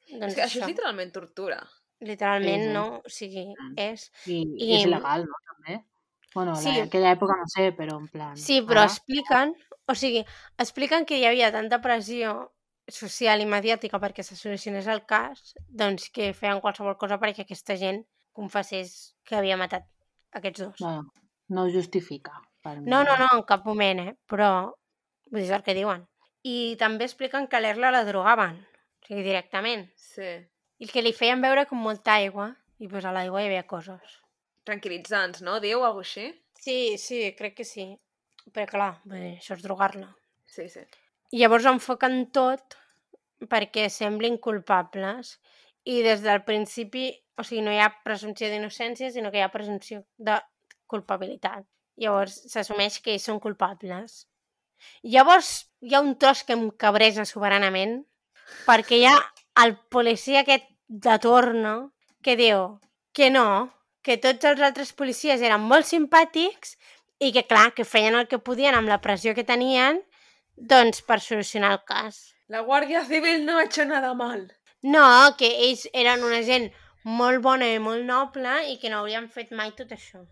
B: és
A: Doncs
B: que això
A: això,
B: és literalment tortura.
A: literalment
C: Sí, sí.
A: no, o sigui,
C: Mm.
A: és...
C: I,
A: I-
C: I és legal, no? També. Bueno,
A: Sí.
C: sí. en aquella època no sé, però en plan...
A: Sí, però
C: ara-
A: expliquen, o sigui, expliquen que hi havia tanta pressió social i mediàtica perquè se solucionés el cas, doncs que feien qualsevol cosa perquè aquesta gent confessés que havia matat aquests dos.
C: Bueno, no ho justifica. Per mi.
A: No, no, no, en cap moment, eh? Però vull dir és el que diuen. I també expliquen que l'Erla la drogaven, o sigui, directament.
B: Sí.
A: I que li feien beure com molta aigua, i pues a l'aigua hi havia coses.
B: Tranquil·litzants, no? Diu alguna així?
A: Sí, sí, crec que sí. Però clar, vull dir, això és drogar-la.
B: Sí, sí.
A: I llavors enfoquen tot perquè semblin culpables i des del principi, o sigui, no hi ha presumpció d'innocència, sinó que hi ha presumpció de culpabilitat. Llavors s'assumeix que ells són culpables. Llavors hi ha un tros que em cabreja soberanament perquè hi ha el policia aquest de torno que diu que no, que tots els altres policies eren molt simpàtics i que, clar, que feien el que podien amb la pressió que tenien doncs per solucionar el cas.
B: La Guàrdia Civil no ha hecho nada mal.
A: No, que ells eren una gent molt bona i molt noble i que no haurien fet mai tot això.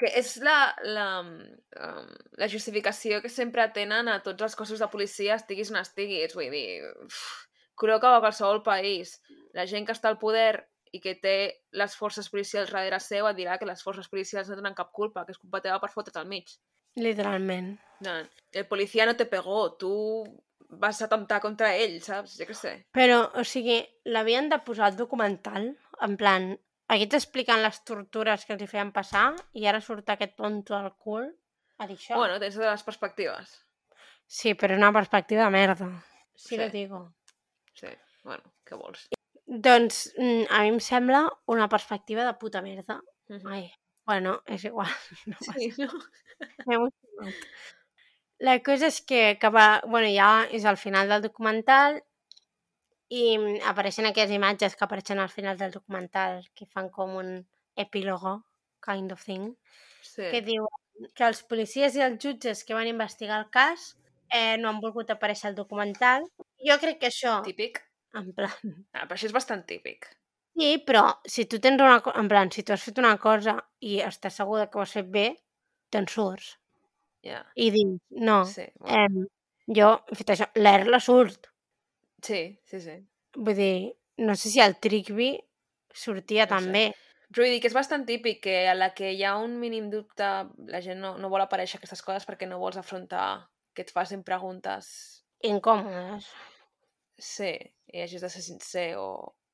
B: Que és la, la, um, la justificació que sempre tenen a tots els cossos de policia, estiguis on estiguis. Vull dir, uf, creu que a qualsevol país la gent que està al poder i que té les forces policials darrere seu et dirà que les forces policials no tenen cap culpa, que és culpa teva per fotre't al mig.
A: Literalment.
B: No, el policia no te pegó, tu vas atemptar contra ell, saps? Jo què sé.
A: Però, o sigui, l'havien de posar al documental, en plan, aquests explicant les tortures que els hi feien passar i ara surt aquest tonto al cul a dir això.
B: Bueno, tens de les perspectives.
A: Sí, però una perspectiva de merda. Sí,
B: Sí.
A: lo digo.
B: Sí, bueno, què vols?
A: Doncs mm, a mi em sembla una perspectiva de puta merda.
B: Mhm.
A: Ai, bueno, és igual. No
B: Sí, no?
A: M'he emocionat. La cosa és que, que va, bueno, ja és al final del documental i mm, apareixen aquelles imatges que apareixen al final del documental que fan com un epílogo, kind of thing,
B: Sí.
A: que diu que els policies i els jutges que van investigar el cas eh, no han volgut aparèixer al documental. Jo crec que això,
B: Típic.
A: en plan...
B: Ah, però això és bastant típic.
A: Sí, però si tu tens una en plan, si tu has fet una cosa i estàs segur de que ho has fet bé, te'n surts.
B: Ja,
A: I dius, no,
B: sí. Bueno.
A: eh, jo he fet això, l'Erla surt.
B: Sí, sí, sí.
A: Vull dir, no sé si el Trigby sortia
B: No sé.
A: també.
B: Però vull dir que és bastant típic que a la que hi ha un mínim dubte la gent no, no vol aparèixer aquestes coses perquè no vols afrontar que et facin preguntes
A: Incòmodes.
B: sí, i hagis de ser sincer o,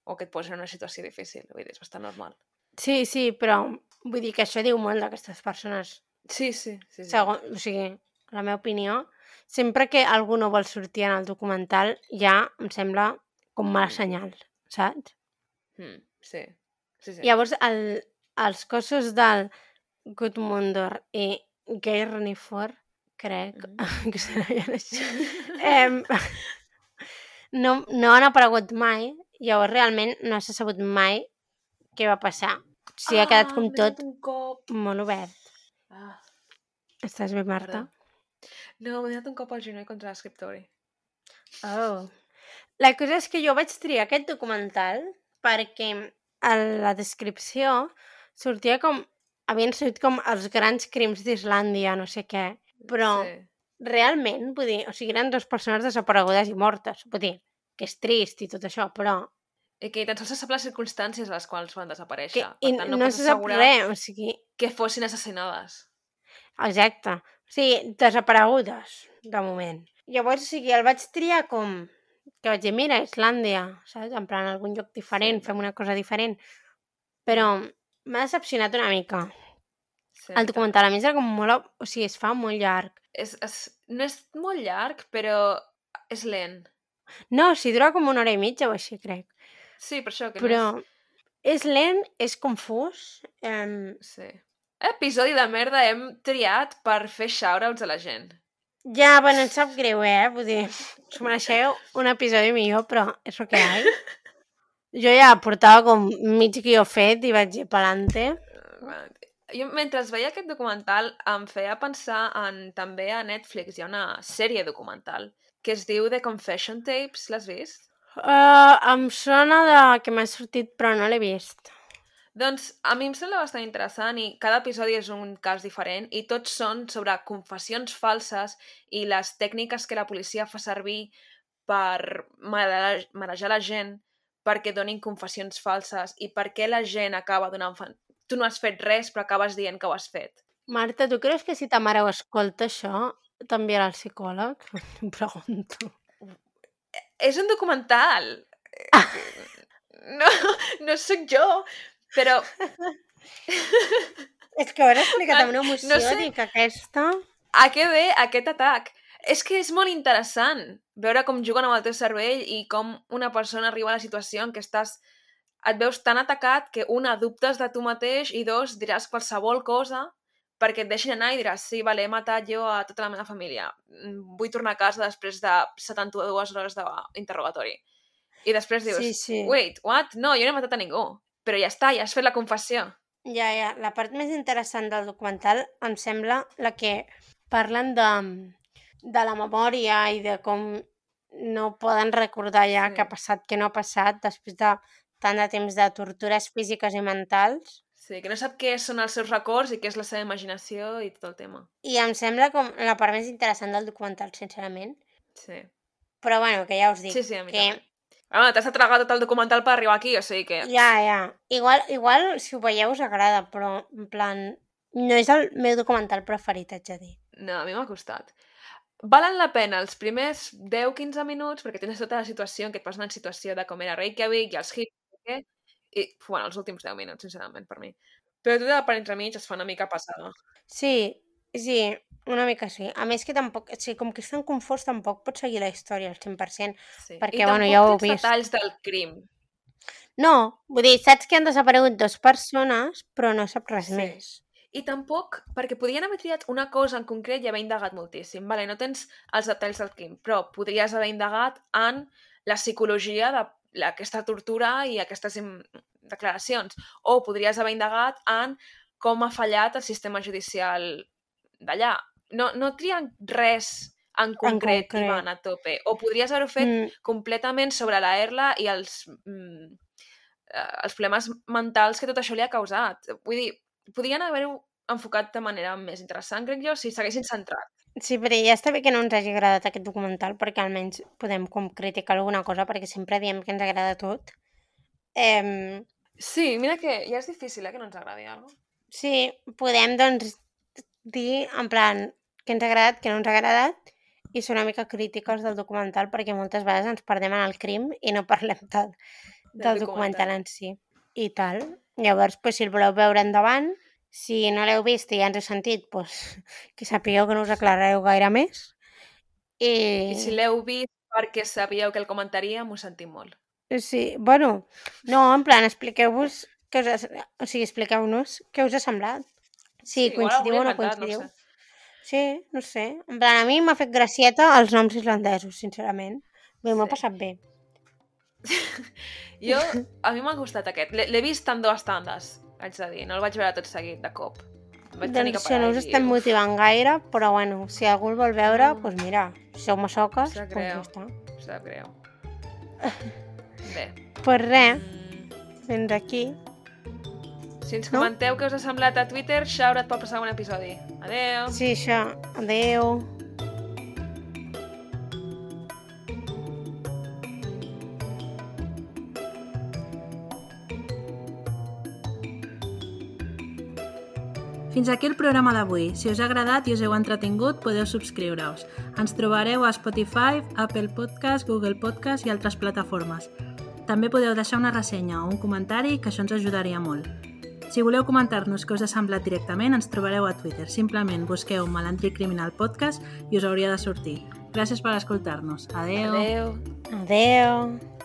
B: o que et posin en una situació difícil. Vull dir, és bastant normal.
A: Sí, sí, però vull dir que això diu molt d'aquestes persones.
B: Sí, sí, sí. sí.
A: Segon, o sigui, la meva opinió, sempre que algú no vol sortir en el documental, ja em sembla com mala senyal, saps?
B: Mm, sí, sí, sí.
A: Llavors, el, els cossos del Gudmundur i Geirnifur, crec
B: Mhm.
A: que se deien així, em, no, no han aparegut mai, llavors realment no s'ha sabut mai què va passar. O sigui, ha quedat com
B: m'he donat
A: tot molt obert.
B: Ah,
A: Estàs bé, Marta?
B: perdó. No, m'he donat un cop al genoll contra l'escriptori.
A: Oh. La cosa és que jo vaig triar aquest documental perquè a la descripció sortia com... Havien sortit com els grans crims d'Islàndia, no sé què. Però
B: Sí.
A: realment, vull dir, o sigui, eren dues persones desaparegudes i mortes. Vull dir, que és trist i tot això, però...
B: I que tan sols se sap les circumstàncies a les quals van
A: Que,
B: desaparèixer.
A: i
B: per tant,
A: no,
B: no,
A: se sap res, o sigui...
B: que fossin assassinades.
A: Exacte. Sigui, desaparegudes, de moment. Llavors, o sigui, el vaig triar com... Que vaig dir, mira, Islàndia, saps? En plan, algun lloc diferent,
B: Sí.
A: fem una cosa diferent. Però m'ha decepcionat una mica.
B: Sí,
A: El documental, a més, era com molt... O sigui, es fa molt llarg.
B: És, és, no és molt llarg, però és lent.
A: No, o sigui, dura com una hora i mitja o així, crec.
B: Sí, per això que
A: Però
B: no
A: és lent, és confús. Eh,
B: és... Sí. Episodi de merda hem triat per fer shoutouts a la gent.
A: ja, bueno, em sap greu, eh? Vull dir, us mereixeu un episodi millor, però és el que hi. Jo ja portava com mig guió fet i vaig dir pelante.
B: Jo, mentre veia aquest documental, em feia pensar en, també a Netflix. Hi ha una sèrie documental que es diu The Confession Tapes. L'has vist?
A: Uh, em sona de que m'ha sortit, però no l'he vist.
B: Doncs a mi em sembla bastant interessant i cada episodi és un cas diferent i tots són sobre confessions falses i les tècniques que la policia fa servir per mare- marejar la gent perquè donin confessions falses i per què la gent acaba donant... Tu no has fet res però acabes dient que ho has fet.
A: Marta, tu creus que si ta mare ho escolta això, t'enviarà al psicòleg? Em pregunto.
B: És un documental! No, no sóc jo, però
A: És que ho has explicat amb una emoció,
B: No sé.
A: dic, aquesta...
B: a què ve aquest atac? És que és molt interessant veure com juguen amb el teu cervell i com una persona arriba a la situació en què estàs et veus tan atacat que una, dubtes de tu mateix i dos, diràs qualsevol cosa perquè et deixin anar i diràs, sí, vale, he matat jo a tota la meva família. Mm, Vull tornar a casa després de 72 hores d'interrogatori. I després dius,
A: Sí, sí.
B: wait, what? No, jo no he matat a ningú. Però ja està, ja has fet la confessió.
A: Ja, ja. La part més interessant del documental em sembla la que parlen de, de la memòria i de com no poden recordar ja
B: Sí.
A: què ha passat, què no ha passat després de tant de temps de tortures físiques i mentals.
B: Sí, que no sap què són els seus records i què és la seva imaginació i tot el tema.
A: I em sembla com la part més interessant del documental, sincerament.
B: Sí.
A: Però bueno, que ja us dic,
B: Sí, sí, a mi
A: que
B: també. Ah, T'has de tragar tot el documental per arribar aquí, o sigui que...
A: Ja, ja. Igual, igual si ho veieu us agrada, però en plan... No és el meu documental preferit, haig de dir.
B: No, a mi m'ha costat. Valen la pena els primers 10-15 minuts perquè tens tota la situació en què et posen en situació de com era Reykjavik i els què, i, bueno, els últims 10 minuts, sincerament, per mi. Però tota la part entre mig es fa una mica passada.
A: Sí, sí, una mica sí. A més que tampoc, o sigui, com que és tan confós, tampoc pots seguir la història al 100%.
B: Sí.
A: Perquè,
B: I
A: bueno, ja ho
B: tens
A: vist.
B: detalls del crim.
A: No, vull dir, saps que han desaparegut dues persones, però no saps res
B: Sí.
A: més.
B: I tampoc, perquè podrien haver triat una cosa en concret i haver indagat moltíssim. Vale, no tens els detalls del crim, però podries haver indagat en la psicologia d'aquesta tortura i aquestes declaracions. O podries haver indagat en com ha fallat el sistema judicial d'allà. No, no trien res en concret,
A: concret.
B: i van a tope. O podries haver-ho fet
A: Mm,
B: completament sobre la Erla i els, mm, eh, els problemes mentals que tot això li ha causat. Vull dir, podrien haver-ho enfocat de manera més interessant, crec jo, si s'haguessin centrat.
A: sí, però ja està bé que no ens hagi agradat aquest documental, perquè almenys podem com criticar alguna cosa, perquè sempre diem que ens agrada tot. Eh,
B: Sí, mira que ja és difícil, eh, que no ens agradi alguna cosa.
A: Sí, podem, doncs, dir, en plan, que ens ha agradat, que no ens ha agradat, i ser una mica crítiques del documental, perquè moltes vegades ens perdem en el crim i no parlem de, del documental en si. I tal. Llavors, pues, si el voleu veure endavant, si no l'heu vist i ja ens heu sentit, pues, que sapigueu que no us aclarareu gaire més. I,
B: I si l'heu vist perquè sabíeu que el comentaríem, ho sentim molt.
A: Sí, bueno, no, en plan, expliqueu-vos, que us ha... o sigui, expliqueu-nos què us ha semblat. Sí,
B: igual
A: coincidiu o no coincidiu.
B: sé.
A: Sí, no sé. En plan, a mi m'ha fet gracieta els noms islandesos, sincerament. Bé, he
B: Sí.
A: passat bé.
B: Jo, a mi m'ha gustat aquest. L'he vist en dues tandes, haig de dir. No el vaig veure tot seguit, de cop. Vaig
A: Doncs això
B: parar
A: no us estem motivant gaire, però bueno, si algú el vol veure, doncs pues mira, si sou massoques, doncs ja està.
B: Em sap greu. Bé.
A: Pues res,
B: Mm,
A: fins aquí.
B: Si ens
A: No?
B: comenteu què us ha semblat a Twitter, shout-out pel següent episodi. Adeu!
A: Sí, això. Adeu.
C: Fins aquí el programa d'avui. Si us ha agradat i us heu entretingut, podeu subscriure-us. Ens trobareu a Spotify, Apple Podcast, Google Podcast i altres plataformes. També podeu deixar una ressenya o un comentari, que això ens ajudaria molt. Si voleu comentar-nos què us ha semblat directament, ens trobareu a Twitter. Simplement busqueu Malandri Criminal Podcast i us hauria de sortir. Gràcies per escoltar-nos. Adeu.
B: Adeu!
A: Adeu.